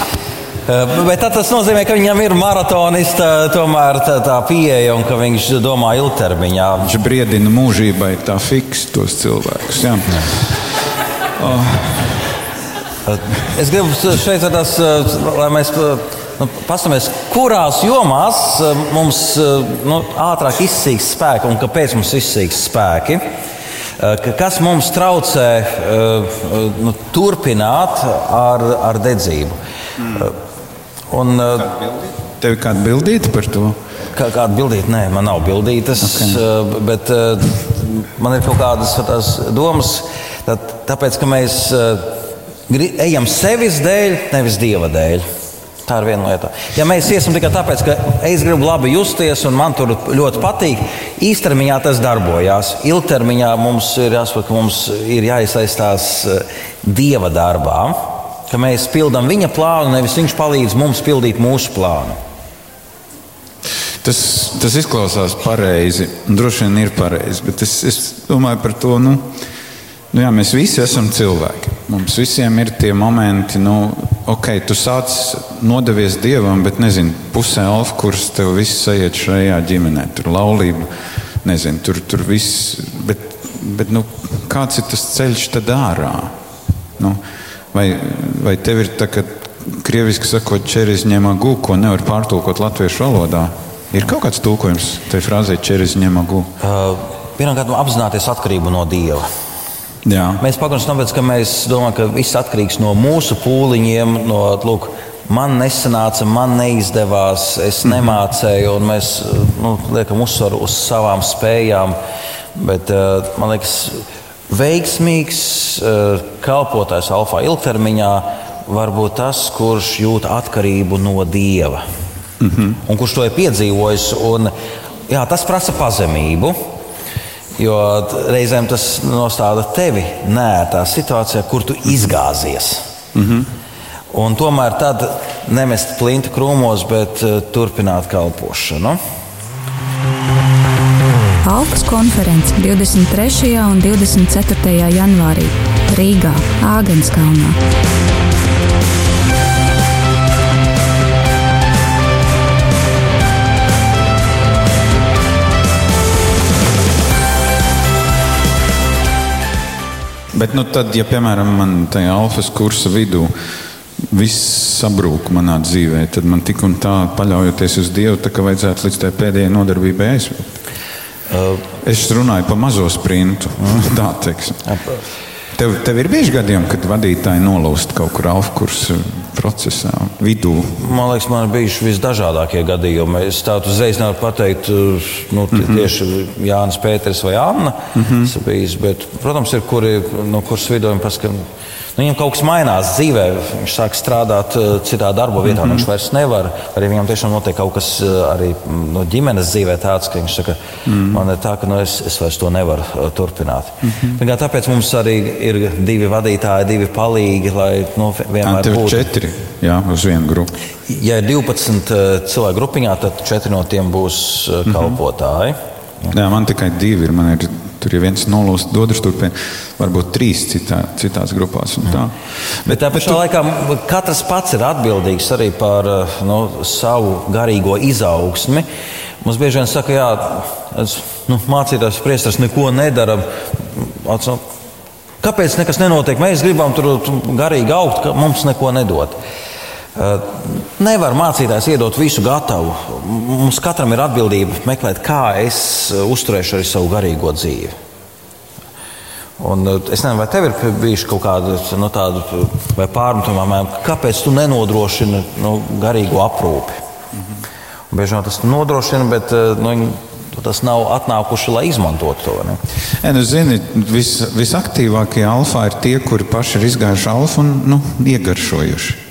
Eh, Bet tas nozīmē, ka viņam ir maratonista tomēr tā, tā pieeja un ka viņš domā ilgtermiņā. Viņš briedina mūžībai tā fiks tos cilvēkus. Jā. Es gribu šeit, tas, lai mēs nu, paskatāmies, kurās jomās eh, mums eh, nu, ātrāk izsīks spēki un kāpēc mums izsīks spēki. Eh, ka- Kas mums traucē eh, nu, turpināt ar, ar dedzību? Eh, Un, eh, Tev ir kāda bildīta par to? Kā, kāda bildīte? Nē, man nav bildītas, okay. bet uh, man ir kaut kādas tās domas. Tā, tāpēc, ka mēs gri- ejam sevis dēļ, nevis dieva dēļ. Tā ir viena lieta. Ja mēs iesim tikai tāpēc, ka es gribu labi justies un man tur ļoti patīk, īstermiņā tas darbojās. Ilgtermiņā mums ir jāsaprot, ka mums ir jāiesaistās eh, dieva darbā, ka mēs pildām viņa plānu, nevis viņš palīdz mums pildīt mūsu plānu. Tas, tas izklausās pareizi, droši vien ir pareizi, bet es, es domāju par to, nu, nu jā, mēs visi esam cilvēki. Mums visiem ir tie momenti, nu, ok, tu sāc nodevies dievam, bet nezinu, pusē alfa kurs tev viss aiziet šajā ģimenē, tur laulība, nezinu, tur, tur viss, bet, bet nu, kāds ir tas ceļš tad ārā? Nu, vai, vai tev ir tā, ka krieviski sakot, čeris ņem agu, ko nevar pārtulkot latviešu valodā? Ir kaut kāds tulkojums tai frāzē, čeris ņem agu. Uh, Pirmkārt, apzināties atkarību no Dieva. Jā, Mēs pagaidām tāpēc, ka mēs domājam, ka viss atkarīgs no mūsu pūliņiem, no lūk, man nesanāca, man neizdevās, es nemācēju, un mēs nu, liekam uzsvaru uz savām spējām. Bet uh, man liekas, veiksmīgs uh, kalpotājs alfa ilgtermiņā var būt tas, kurš jūt atkarību no Dieva. Mm -hmm. Un kurš to ir piedzīvojis, un, jā, tas prasa pazemību. Jo reizēm tas nostāda tevi nērtā situācijā, kur tu izgāzies. Mm -hmm. Un tomēr tad nemest plinti krūmos, bet uh, turpināt kalpošanu. Alpas konference 23. un 24. janvārī Rīgā, Āgenskalnā. bet nu, tad, ja piemēram man tajā alfas kursa vidū viss sabrūk manā dzīvē, tad man tik un tā paļaujoties uz Dievu, tā kā vajadzētu līdz tai pēdējai nodarbībai aizvilkt. Es runāju par mazo sprintu. Tā teiksim. Tev, tev ir bieži gadījumi, kad vadītāji nolūst kaut kur alfa kursa procesā, vidū. Man liekas, man ir bijuši visdažādākie gadījumi. Es tādu uzreiz nevaru pateikt, nu, mm -hmm. tieši Jānis Pēters vai Anna. Mm -hmm. bijis, bet, protams, ir kuri no kuras vidū paskatās. Nu, viņam kaut kas mainās dzīvē, viņš sāk strādāt uh, citā darba vietā, mm -hmm. viņš vairs nevar. Arī viņam tiešām notiek kaut kas uh, arī mm, no ģimenes dzīvē tāds, ka viņš saka, mm -hmm. man ir tā, ka nu, es, es vairs to nevaru uh, turpināt. Mm -hmm. Tāpēc mums arī ir divi vadītāji, divi palīgi, lai nu, vienmēr būtu. četri jā, uz vienu grupu. Ja ir 12 uh, cilvēku grupiņā, tad 4 no tiem būs uh, kalpotāji. Jā, man tikai divi ir. Man ir tur ir viens nolūsts, otrs turpina. Varbūt trīs citā, citās grupās. tā. Bet tā pašā laikā katrs pats ir atbildīgs arī par uh, nu, savu garīgo izaugsmi. Mums bieži vien saka, es, nu, mācītājs priesteris neko nedara. Kāpēc nekas nenotiek? Mēs gribam tur garīgi augt, ka mums neko nedod. Uh, Nevar mācītājs iedot visu gatavu. Mums katram ir atbildība meklēt, kā es uzturēšu arī savu garīgo dzīvi. Un, uh, es nezinu, vai tev ir bijuši kaut kāda nu, tāda pārmetuma, kāpēc tu nenodrošini nu, garīgo aprūpi. Mm -hmm. Bieži vien tas nodrošina, bet uh, nu, viņi- tas nav atnākuši, lai izmantotu to. Ne? Ja, nu, zini, vis, visaktīvākie alfa ir tie, kuri paši ir izgājuši alfa un nu, iegaršojuši.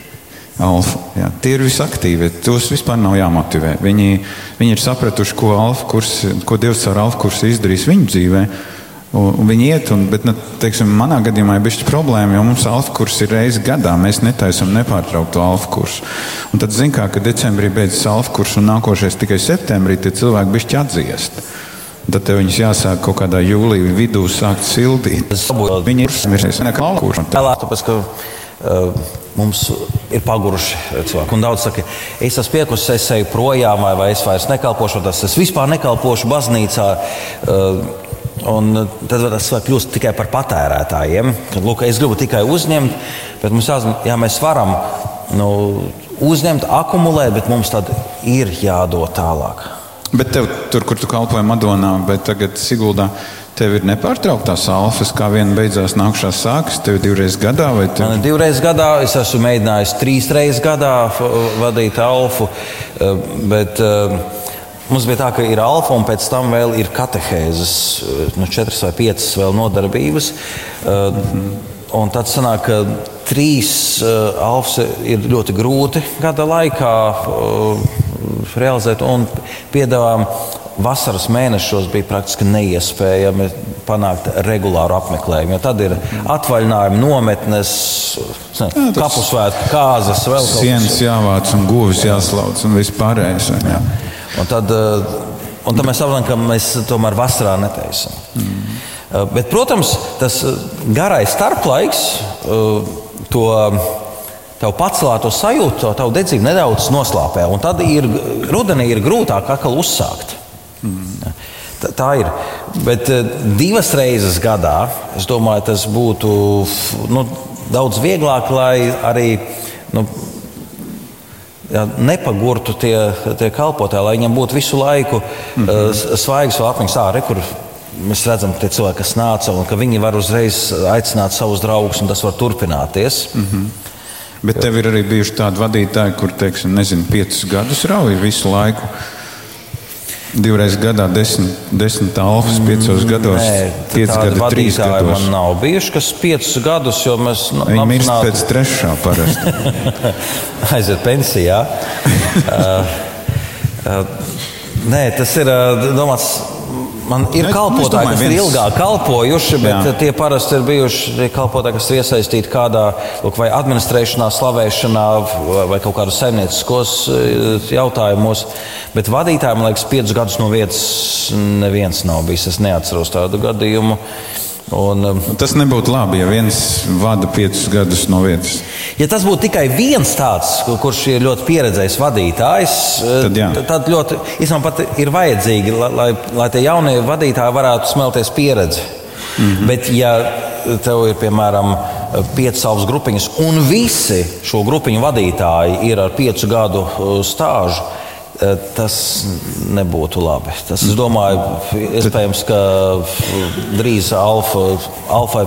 Alfa, jā. Tie ir visaktīvie. Tos vispār nav jāmotivē. Viņi, viņi ir sapratuši, ko, alfa kurs, ko Dievs ar alfa kursu izdarīs viņu dzīvē. Un, viņi iet, un, bet, nu, teiksim, manā gadījumā ir bijusi problēma, jo mums alfa kurs ir reizes gadā. Mēs netaisām nepārtrauktu alfa kursu. Un tad, zin, kā, kad decembrī beidzas alfa kurs un nākošais tikai septembrī, tie cilvēki bišķi atdziest. Tad tev viņus jāsāk kaut kādā jūlijā vidū sākt sildīt. Viņi ir vienkārši nekā alfa ka uh, mums ir paguruši cilvēki. Un daudz saka, es esmu piekusis, es eju projām, vai, vai es vairs nekalpošu, tas es vispār nekalpošu baznīcā. Uh, Un tad tas kļūst tikai par patērētājiem. Kad, lūk, es gribu tikai uzņemt, bet mums jāzina, ja mēs varam nu, uzņemt, akumulēt, bet mums tad ir jādod tālāk. Bet tev, tur, kur tu kalpoji Madonā, bet tagad Siguldā, tev ir nepārtrauktās alfas, kā viena beidzās nākšā sākas, tev ir divreiz gadā vai tev? Man ir divreiz gadā, es esmu mēģinājis trīs reizes gadā vadīt alfu, eh, bet uh, Mums bija tā, ka ir alfa un pēc tam vēl ir katehēzes, nu, četras vai piecas vēl nodarbības. Un tad sanāk, ka trīs alfas ir ļoti grūti gada laikā realizēt un piedāvājam. Vasaras mēnešos bija praktiski neiespējami panākt regulāru apmeklējumu. Tad ir atvaļinājumi, nometnes, kapusvētku, kāzas, vēl kaut kas tāds. Sienas jāvāc un govis jāslauc un viss pārējais. Jā. Un tad, eh, un tad mēs saprotam, ka mēs tomēr vasarā netaisim. Mm. Bet, protams, tas eh, garais starplaiks to tev pacelāto sajūtu, to tavu dedzību nedaudz noslāpē. Un tad ir, rudenī ir grūtāk atkal uzsākt. Mm. Tā, tā ir. Bet divas reizes gadā, es domāju, tas būtu nu, daudz vieglāk, lai arī nu, ja, nepagurtu tie, tie kalpotāji, lai viņiem būtu visu laiku mm -hmm. svaigs vēl apziņas ārā, mēs redzam, ka tie cilvēki, kas nāca, un ka viņi var uzreiz aicināt savus draugus, un tas var turpināties. Mm -hmm. Bet tev ir arī bijuši tādi vadītāji, kur, teiksim, nezinu, piecus gadus rauj visu laiku. Divreiz gadā, desmit, desmit alfas, piecos gados. Nē, pieci gadi, trīs gadi. Man nav bijuši, kas piecus gadus, jo mēs. Nu, Viņi apzināti... mirst pēc trešā parasti. Aiziet pensijā. uh, uh, nē, tas ir uh, domāts Man ir ne, kalpotāji, domāju, kas viens... ir ilgāk kalpojuši, bet Jā. tie parasti ir bijuši kalpotāji, kas ir iesaistīti kādā lūk, vai administrēšanā, slavēšanā vai kaut kādos saimnieciskos eh, jautājumos. Bet vadītājiem, man liekas, piecus gadus no vietas neviens nav bijis. Es neatceros tādu gadījumu. Un, um, tas nebūtu labi, ja viens vada piecus gadus no vietas. Ja tas būtu tikai viens tāds, kurš ir ļoti pieredzējis vadītājs, tad, jā. tad ļoti, pat ir vajadzīgi, lai, lai tie jaunie vadītāji varētu smelties pieredzi. Mm -hmm. Bet, ja tev ir piemēram piecas savas grupiņas, un visi šo grupiņu vadītāji ir ar piecu gadu uh, stāžu, Eh, tas nebūtu labi. Tas, es domāju, iespējams, ka drīz alfa, alfa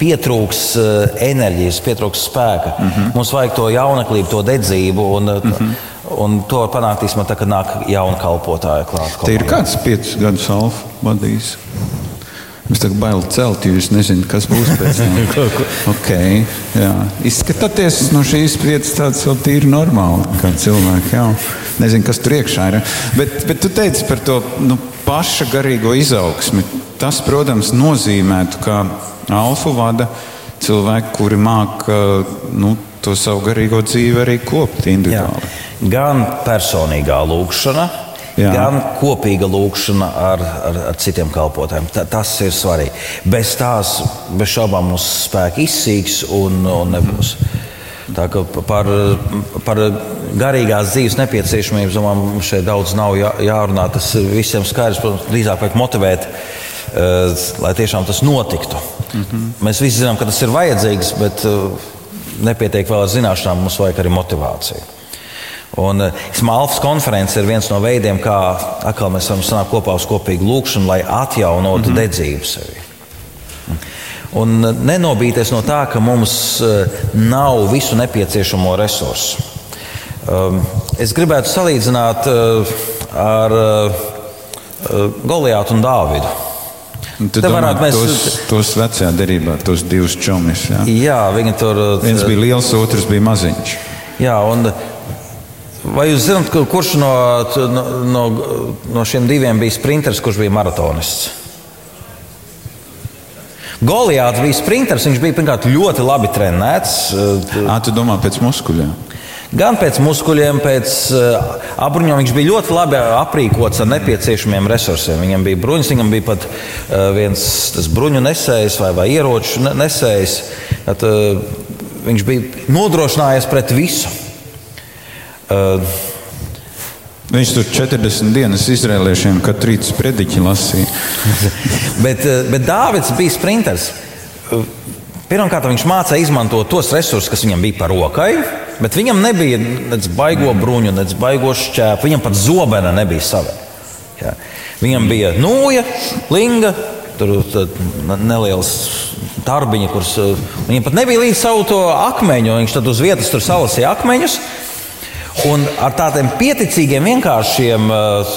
pietrūks eh, enerģijas, pietrūks spēka. Mm -hmm. Mums vajag to jauneklību, to dedzību. Un, mm -hmm. Un to var panākt īstenībā, tā, kad nāk jauna kalpotāja klāta. Te ir kāds piecus gadus alfa vadījis. Es tā kā bailu celt, jo es nezinu, kas būs pēc tam. okay, jā. Izskatoties no šīs vietas, tāds vēl tīri normāli, kā cilvēki. Jā. Nezinu, kas tur iekšā ir. Bet, bet tu teici par to nu, paša garīgo izaugsmi. Tas, protams, nozīmētu, ka alfa vada cilvēki, kuri māca nu, to savu garīgo dzīvi arī kopt individuāli. Jā. Gan personīgā lūkšana, Jā. gan kopīga lūkšana ar, ar, ar citiem kalpotājiem. Ta, tas ir svarīgi. Bez tās, bez šaubām, mūsu spēki izsīks un, un nebūs. Tā kā par, par garīgās dzīves nepieciešamību domāju, mums šeit daudz nav jā, jārunā. Tas visiem skaidrs, protams, drīzāk vajag motivēt, uh, lai tiešām tas notiktu. Mm -hmm. Mēs visi zinām, ka tas ir vajadzīgs, bet uh, nepietiek vēl ar zināšanām, mums vajag arī motivāciju. Un uh, Alfas konference ir viens no veidiem, kā mēs varam sanākt kopā uz kopīgu lūgšanu, lai atjaunotu mm -hmm. dedzību sevi. Un nenobīties no tā, ka mums eh, nav visu nepieciešamo resursu. Um, es gribētu salīdzināt eh, ar eh, Goliātu un Dāvidu. Tad varētu mēs tos, tos vecajā derībā, tos divus čomis. Jā, jā viņi tur. Viens bija liels, otrs bija maziņš. Jā, un vai jūs zināt, kurš no, no, no šiem diviem bija sprinteris, kurš bija maratonists? Goliāts bija sprinters, viņš bija pirmkārt ļoti labi trenēts. eh, Ā, tu domā pēc muskuļiem? Gan pēc muskuļiem, pēc uh, apbruņiem viņš bija ļoti labi aprīkots ar nepieciešamiem resursiem. Viņam bija bruņas, viņam bija pat uh, viens tas bruņu nesējs vai, vai ieroču ne- nesējs. Uh, viņš bija nodrošinājies pret visu. Uh, Viņš tur 40 dienas izrēliešiem katru rītu sprediķi lasīja. bet, bet Dārvids bija sprinters. Pirmkārt, viņš mācīja izmantot tos resursus, kas viņam bija par rokai, bet viņam nebija nec baigo bruņu, nec baigo šķēpu. Viņam pat zobena nebija sava. Jā. Viņam bija nūja, linga, tur tad neliels tarbiņš, kurš viņam pat nebija līdz savu to akmeņu. Viņš tad uz vietas tur salasīja akmeņus. Un ar tādiem pieticīgiem, vienkāršiem uh,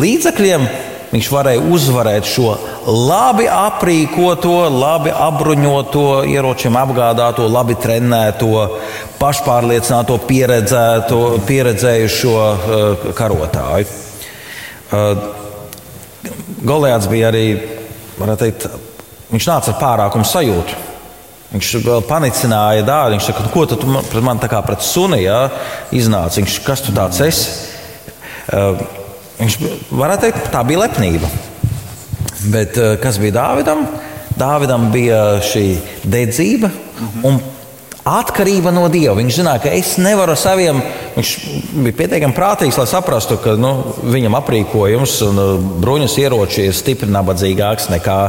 līdzekļiem viņš varēja uzvarēt šo labi aprīkoto, labi apbruņoto, ieročiem apgādāto, labi trenēto, pašpārliecināto, pieredzējušo uh, karotāju. Uh, Goliāts bija arī, varētu teikt, viņš nāca ar pārākumu sajūtu. Viņš vēl panicināja dārzu. Viņš saka, ko tu man, pret man tā kā pret suni ja, iznāca? Viņš, kas tu tāds esi? Uh, viņš varētu teikt, tā bija lepnība. Bet uh, kas bija Dāvidam? Dāvidam bija šī dedzība un atkarība no Dieva. Viņš zināja, ka es nevaru ar saviem. Viņš bija pietiekami prātīgs, lai saprastu, ka nu, viņam aprīkojums un uh, bruņas ieroči ir stipri nabadzīgāks nekā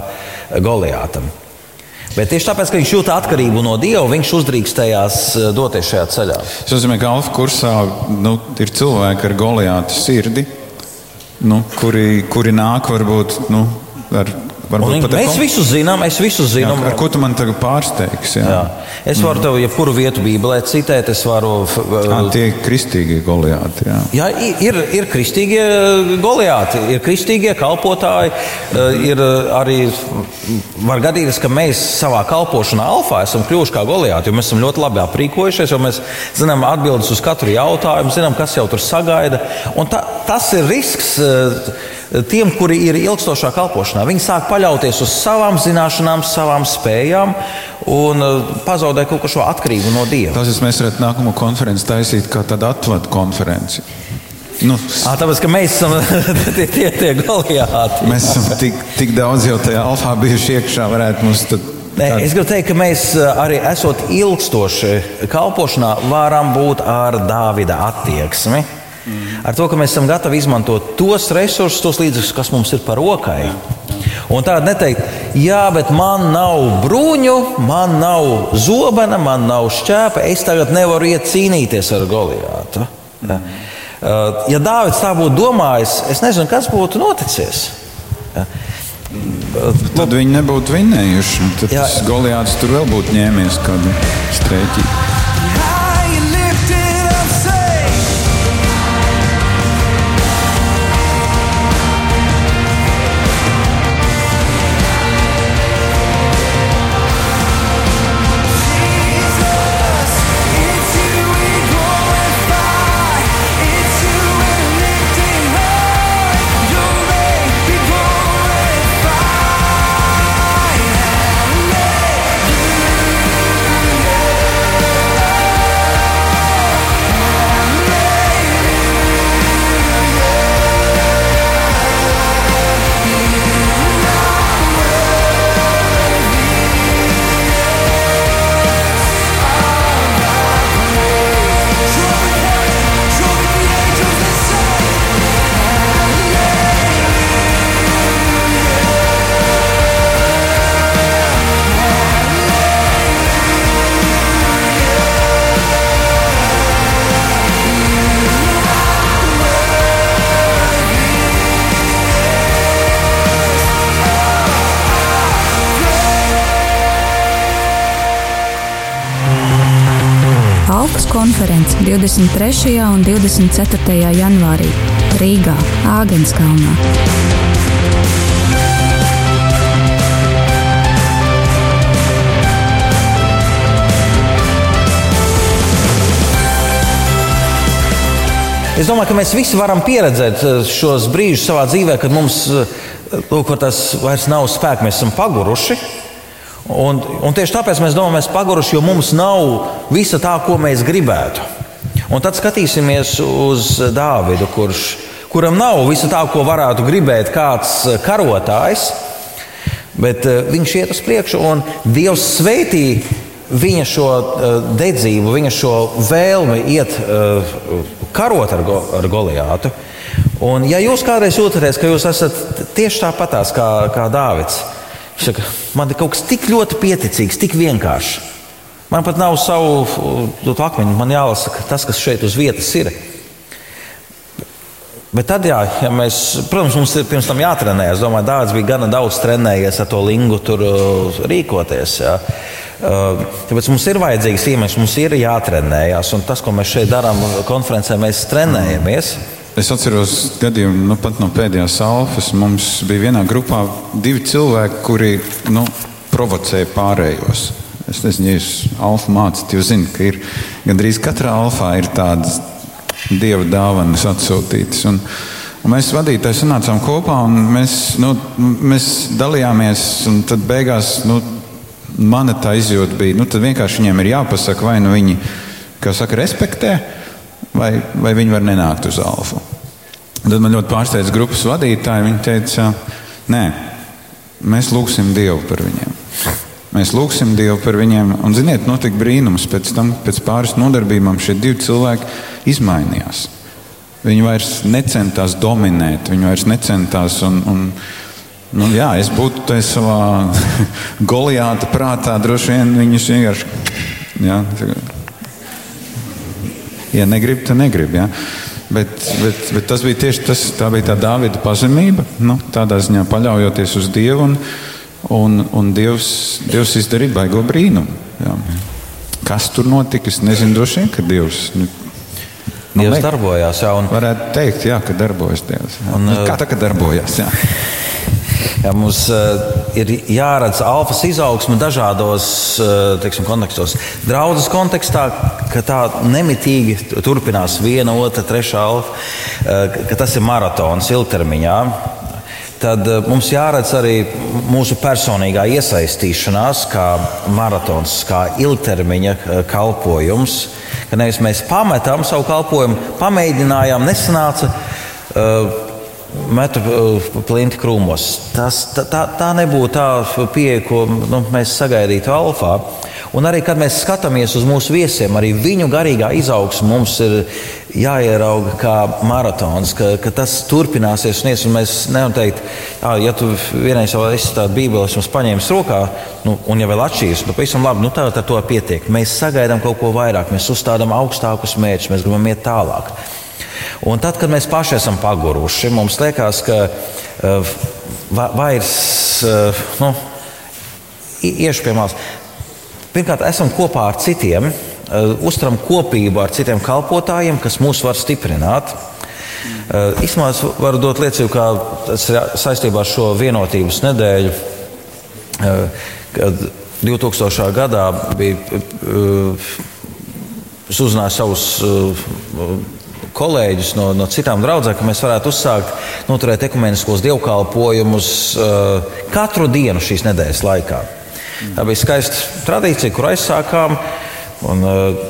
Goliātam. Bet tieši tāpēc, ka viņš jūta atkarību no Dieva, viņš uzdrīkstējās eh, doties šajā ceļā. Tas nozīmē, ka Alfa kursā nu, ir cilvēki ar goliātu sirdi, nu, kuri, kuri nāk varbūt nu, ar. Varbūt pat mēs kom- visu zinām, es visu Jā, zinu. ar ko tu man tagad pārsteigsi? Jā. Jā. Es varu tev jebkuru vietu Bībelē citēt, es varu. Jā, tie ir kristīgie goliāti. Jā. Jā, ir, ir kristīgie goliāti, ir kristīgie kalpotāji. eh, Ir eh, arī var gadīties, ka mēs savā kalpošanā alfā esam kļuvuši kā goliāti, jo mēs esam ļoti labi aprīkojušies, jo mēs zinām atbildes uz katru jautājumu, zinām, kas jau tur sagaida. Un ta, tas ir risks. Tiem, kuri ir ilgstošā kalpošanā, viņi sāk paļauties uz savām zināšanām, savām spējām un eh, pazaudē kaut ko šo atkarību no Dieva. Tas mēs varētu nākamo konferenci taisīt kā tādu atvadu konferenci. Nu, À, tāpēc, ka mēs esam tie, tie, tie goliāti. mēs esam tik, tik daudz jau tajā alfā bijuši iekšā, varētu mums tad. Nē, es gribu teikt, ka mēs eh, arī esot ilgstoši kalpošanā, varam būt ar Dāvida attieksmi. Ar to, ka mēs esam gatavi izmantot tos resursus, tos līdzekļus, kas mums ir par rokai. Un tāda neteikt, jā, bet man nav bruņu, man nav zobena, man nav šķēpa, es tagad nevaru iet cīnīties ar Goliātu. Ja, Uh, ja Dārvids tā būtu domājis, es nezinu, kas būtu noticis. Ja. Tad viņi nebūtu vinējuši. Tad goliāts tur vēl būtu ņēmies kādu strēķi. Alpas konference 23. un 24. janvārī Rīgā, Āgenskalnā. Es domāju, ka mēs visi varam pieredzēt eh, šos brīžus savā dzīvē, kad mums eh, lūk, tas vairs nav spēks, mēs esam paguruši. Un, un tieši tāpēc mēs domājam, mēs paguruši, jo mums nav visa tā, ko mēs gribētu. Un tad skatīsimies uz Dāvidu, kurš, kuram nav visa tā, ko varētu gribēt kāds karotājs, bet eh, viņš iet uz priekšu un Dievs sveitī viņa šo eh, dedzību, viņa šo vēlmi iet eh, karot ar, go, ar Goliātu. Un, ja jūs kādreiz jūtaties, ka jūs esat tieši tāpatās kā, kā Dāvids, saka, man ir kaut kas tik ļoti pieticīgs, tik vienkāršs. Man pat nav savu uh, akmeņu, man jālasa tas, kas šeit uz vietas ir. Bet tad, jā, ja mēs, protams, mums ir pirms tam jātrenē. Es domāju, Dārts bija gana daudz trenējies ar to lingu tur uh, rīkoties. Jā. Uh, tāpēc mums ir vajadzīgs iemesls, mums ir jātrenējas. Un tas, ko mēs šeit darām, konferencē, mēs trenējamies. Es atceros gadījumu nu, pat no pēdējās alfas. Mums bija vienā grupā divi cilvēki, kuri nu, provocēja pārējos. Es nezinu, jūs alfa mācāt, jūs zināt, ka ir gandrīz katrā alfā ir tādas dieva dāvanas atsūtītas. Un, un mēs vadītāji sanācām kopā un mēs, nu, mēs dalījāmies. Tad beigās nu, mana tā izjūta bija, nu, tad vienkārši viņiem ir jāpasaka, vai nu viņi, kā saka, respektē vai, vai viņi var nenākt uz alfa. Tad man ļoti pārsteidza grupas vadītāji. Viņi teica, nē, mēs lūgsim Dievu par viņiem. Mēs lūgsim Dievu par viņiem, un, ziniet, notika brīnums. Pēc tam, pēc pāris nodarbībām, šie divi cilvēki izmainījās. Viņi vairs necentās dominēt, viņi vairs necentās. Un, un, nu, jā, es būtu savā goliāta prātā, droši vien viņus vienkārši. Jā, Ja negrib, tad negrib. Ja? Bet, bet, bet tas bija tieši tas, tā bija tā Dāvida pazemība. Nu, tādā ziņā paļaujoties uz Dievu, un, un, un Dievs, Dievs izdarīja baigo brīnumu. Ja? Kas tur notika? Es nezinu, droši vien, ka Dievs. Nu, Nu, Dievs darbojās. Jā, un... Varētu teikt, jā, ka darbojas Dievs. Jā. Un, nu, kā tā, ka darbojas? Jā. Jā, mums uh, ir jāredz alfas izaugsme dažādos uh, teiksim, kontekstos. Draudzes kontekstā, ka tā nemitīgi turpinās viena, otra, trešā alfa, uh, ka tas ir maratons ilgtermiņā. Tad mums jāredz arī mūsu personīgā iesaistīšanās, kā maratons, kā ilgtermiņa kalpojums. Ka nevis mēs pametām savu kalpošanu, pamēģinājām, nesanāca. Uh, metu plinti krūmos. Tas, tā, tā, nebūtu tā pieeja, ko nu, mēs sagaidītu alfā. Un arī, kad mēs skatāmies uz mūsu viesiem, arī viņu garīgā izaugsme mums ir jāierauga kā maratons, ka, ka tas turpināsies. Un, ies, un mēs nevaram teikt, ja tu vienreiz jau esi tādu bībeli, esmu paņēmis rokā, nu, un ja vēl atšķīries, nu, pavisam labi, nu, tā ar to pietiek. Mēs sagaidām kaut ko vairāk, mēs uzstādām augstākus mērķus, mēs gribam iet tālāk. Un tad, kad mēs paši esam paguruši, mums liekas, ka uh, vairs uh, nu, iešu pie malas. Pirmkārt, esam kopā ar citiem, uh, uzturam kopību ar citiem kalpotājiem, kas mūs var stiprināt. Īsumā es varu dot liecību, kā tas ir saistībā ar šo vienotības nedēļu. Kad 2000. gadā bija, es uzzināju savus kolēģus no, no citām draudzēm, ka mēs varētu uzsākt noturēt ekumeniskos dievkalpojumus uh, katru dienu šīs nedēļas laikā. Tā bija skaista tradīcija, kur aizsākām. Un, uh,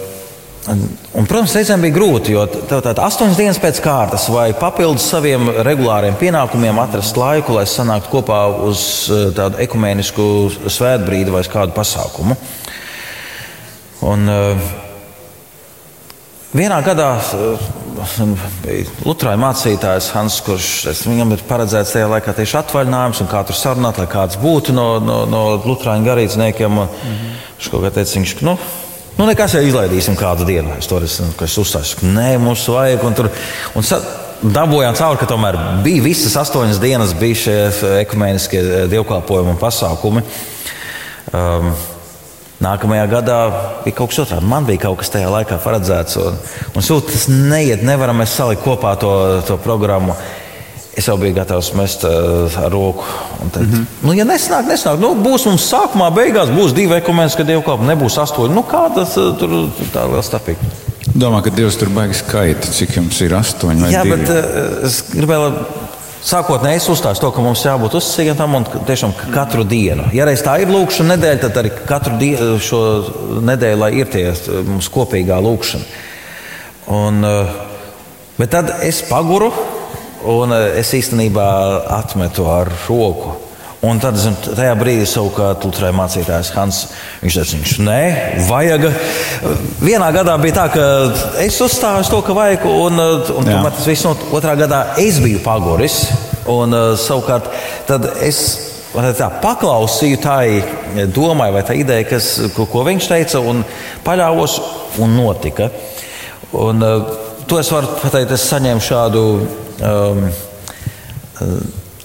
Un, un, protams, reizēm bija grūti, jo tādā astoņas dienas pēc kārtas vajag papildus saviem regulāriem pienākumiem atrast laiku, lai sanāktu kopā uz tādu ekumenisku svētbrīdi vai kādu pasākumu. Un, uh, Vienā gadā bija Lutāņu mācītājs Hans, kurš viņam ir paredzēts tajā laikā tieši atvaļinājums, un kā tur sarunāt, lai kāds būtu no, no, no Lutāņu garīdzniekiem. Mm -hmm. Viņš kaut kā teica, viņš, nu, nu nekas jau izlaidīsim kādu dienu. Es to esmu uzstāstījis. Nē, mums vajag. Un tur, un sa, dabūjām cauri, ka tomēr bija visas astoņas dienas, bija šie ekumeniskie dievkalpojumi un pasākumi. Um, Nākamajā gadā bija kaut kas otrāds. Man bija kaut kas tajā laikā paredzēts. Un, un sūta, tas neiet, nevaram mēs salikt kopā to, to programmu. Es jau biju gatavs mest uh, ar roku. Teikt, mm -hmm. nu, ja nesnāk, nesnāk. Nu, būs mums sākumā, beigās būs divi ekumeniski dievkalpi, nebūs astoņi. Nu, kā tas uh, tur tā liela starpība? Domā, ka Dievs tur baigs skaita, cik jums ir astoņi Jā, divi? bet uh, es gribēju Sākotnēji es uzstāju to, ka mums jābūt tam un tiešām katru dienu. Ja reiz tā ir lūkšana nedēļa, tad arī katru dienu šo nedēļu, lai ir tie mums kopīgā lūkšana. Un, eh, bet tad es paguru, un eh, es īstenībā atmetu ar roku. Un tad zin, tajā brīdī savukārt Lutrēna mācītājs Hans viņš teica, viņš nē, vajag. Vienā gadā bija tā, ka es uzstāju uz to, ka vajag, un, un tomēr tas viss no otrā gadā es biju pagoris. Un savukārt tad es tā, paklausīju tai domai vai tā ideja, kas, ko, ko viņš teica, un paļāvos, un notika. Un, to es varu pateikt, es saņēmu šādu. Um,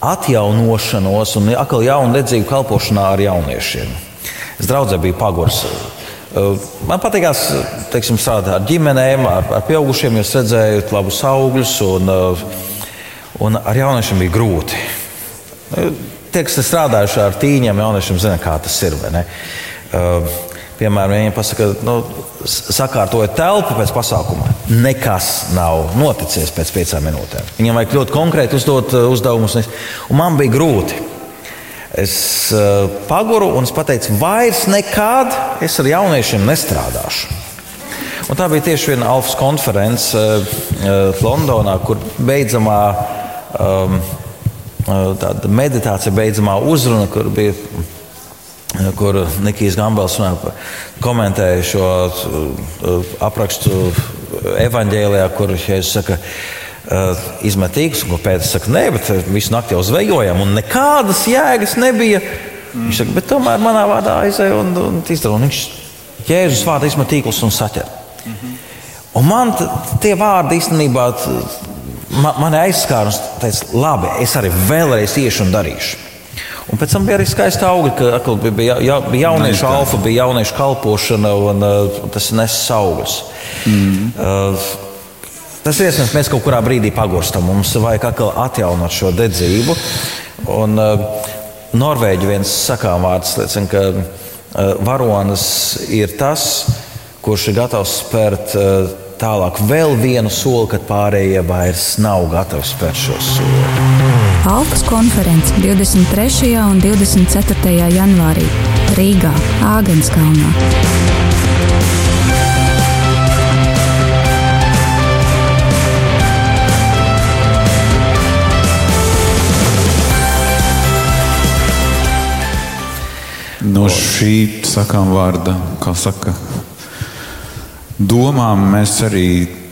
atjaunošanos un atkal jaunu dedzību kalpošanā ar jauniešiem. Es draudzē biju pagurs. Man patīkās teiksim, strādāt ar ģimenēm, ar, ar pieaugušiem, jo es redzēju labus augļus, un, un ar jauniešiem bija grūti. Tie, kas ir strādājuši ar tīņiem, jauniešiem zina, kā tas ir. ne? Piemēram, ja viņi pasaka, nu, sakārtoja telpu pēc pasākuma. Nekas nav noticis pēc piecām minūtēm. Viņam vajag ļoti konkrēti uzdot uh, uzdevumus. Un man bija grūti. Es uh, paguru un es pateicu, vairs nekad es ar jauniešiem nestrādāšu. Un tā bija tieši viena Alfa konference uh, uh, Londonā, kur beidzamā um, meditācija, beidzamā uzruna, kur bija kur Nikijs Gambels komentēja šo uh, aprakstu evanģēlijā, kur Jēzus saka, uh, izmetīgs, un tam saka, nē, bet visu nakti jau zvejojam, un nekādas jēgas nebija. Viņš saka, bet tomēr manā vārdā aizēja un, un izdara. Viņš Jēzus vārdā izmetīgls un saķer. Un man tie vārdi īstenībā t- ma- mani aizskāra un teica, labi, es arī vēlreiz iešu un darīšu. Un pēc tam bija arī skaisti augļi, ka bija, bija, ja, bija jauniešu alfa, bija jauniešu kalpošana, un uh, tas nes augļus. Mm. Uh, tas iespējams, mēs kaut kurā brīdī pagurstam. Mums vajag atkal atjaunot šo dedzību. Un, uh, Norvēģi viens sakām vārds liecina, ka uh, varonis ir tas, kurš ir gatavs spērt uh, tālāk vēl vienu soli, kad pārējie vairs nav gatavi spērt šo soli. Alpas konference 23. un 24. janvārī Rīgā, Āgenskalnā. No šī sakām vārda, kā saka, domām mēs arī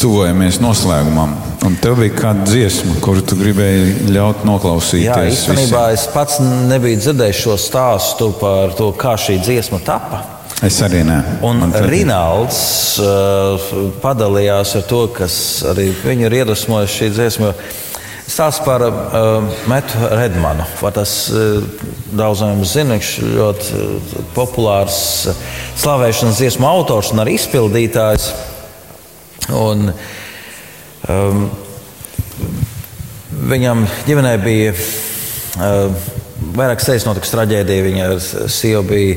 tuvojamies noslēgumam. Un tev bija kāda dziesma, kuru tu gribēji ļaut noklausīties. Jā, īstenībā visiem. es pats nebiju dzirdējis šo stāstu par to, kā šī dziesma tapa. Es arī nē. Un Rināls uh, padalījās ar to, kas arī viņu ir iedvesmojis šī dziesma. Stāsts par uh, Metu Redmanu. Vai tas uh, daudziem zina, viņš ir ļoti uh, populārs uh, slavēšanas dziesmu autors un arī izpildītājs. Un, um, viņam ģimenē bija uh, vairāk sejas notikusi traģēdija. Viņa ar sievu bija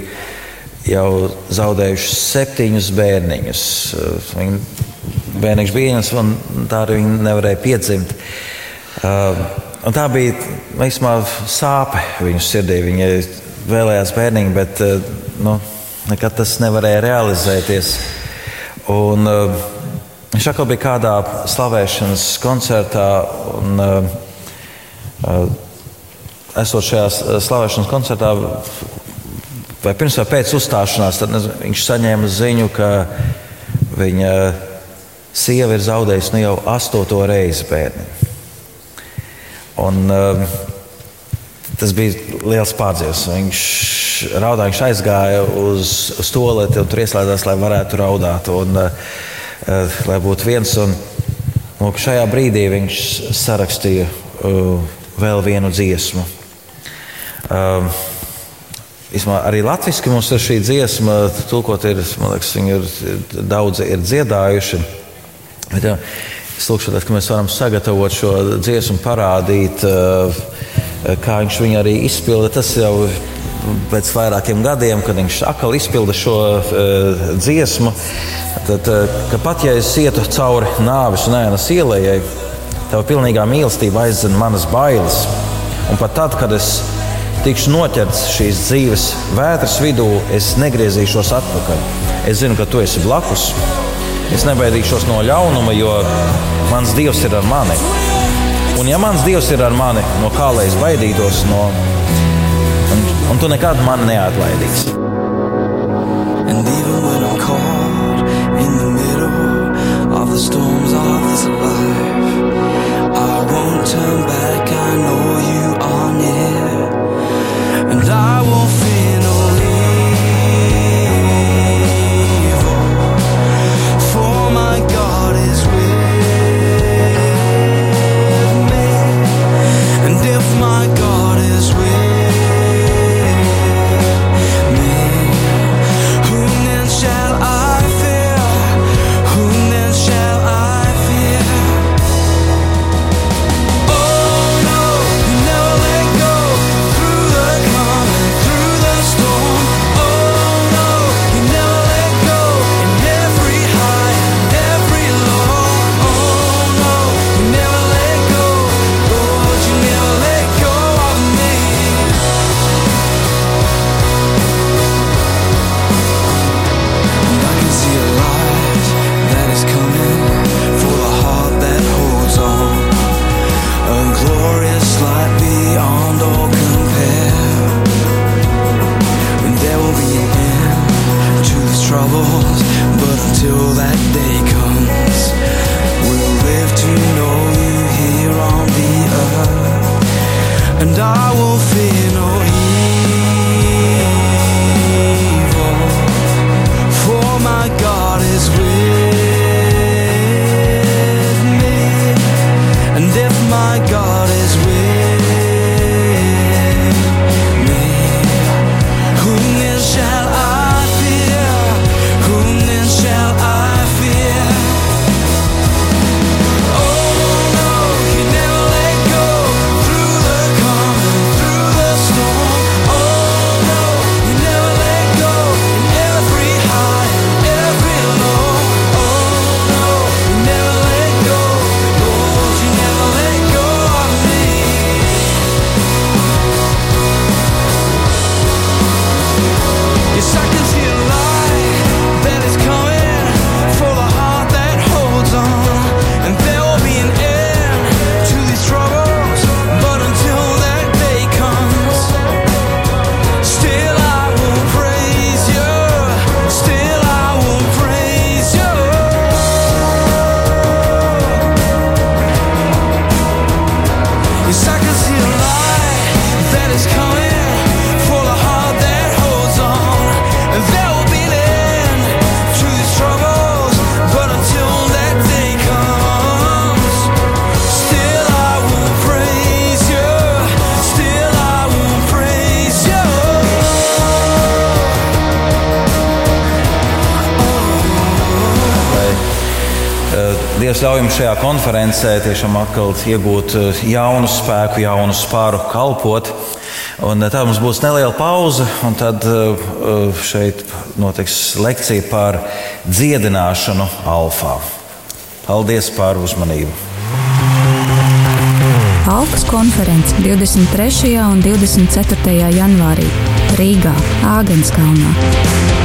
jau zaudējuši septiņus bērniņus. Uh, Viņa bērniņš bija viens, un tā arī viņa nevarēja piedzimt. Uh, tā bija īstenībā sāpe viņu sirdī. Viņa vēlējās bērniņu, bet uh, nu, nekad tas nevarēja realizēties. Un, uh, viņš atkal bija kādā slavēšanas koncertā. Un, uh, esot šajā slavēšanas koncertā, vai pirms vai pēc uzstāšanās, tad nezinu, viņš saņēma ziņu, ka viņa sieva ir zaudējusi nu jau astoto reizi bērnu. Un, uh, tas bija liels pārdzīvums. Viņš raudāja, viņš aizgāja uz, uz to lietu, tur ieslēdzās, lai varētu raudāt, un uh, lai būtu viens. Un, un šajā brīdī viņš sarakstīja uh, vēl vienu dziesmu. Uh, Īsmā, arī latviešu mums ir šī dziesma, tulkot, ir, man liekas, viņi ir daudzi ir dziedājuši. Bet, jā, es lūkšu, tad, ka mēs varam sagatavot šo dziesmu, parādīt, eh, kā viņš viņu arī izpilda. Tas jau pēc vairākiem gadiem, kad viņš atkal izpilda šo uh, dziesmu, tad, uh, ka pat ja es ietu cauri nāves un ēnas ielai, tev pilnīgā mīlestība aizdzen manas bailes. Un pat tad, kad es tikšu noķerts šīs dzīves vētras vidū, es negriezīšos atpakaļ. Es zinu, ka tu esi blakus. Es nebaidīšos no ļaunuma, jo mans Dievs ir ar mani. Un ja mans Dievs ir ar mani, no kā lai es baidītos? No un tu nekad man neatlaidīsi. konferencē tiešām atkal iegūt eh, jaunu spēku, jaunu spāru, kalpot. Un eh, tā mums būs neliela pauze, un tad eh, šeit notiks lekcija par dziedināšanu Alfā. Paldies par uzmanību! Alpas konference 23. un 24. janvārī Rīgā, Āgānskalnā.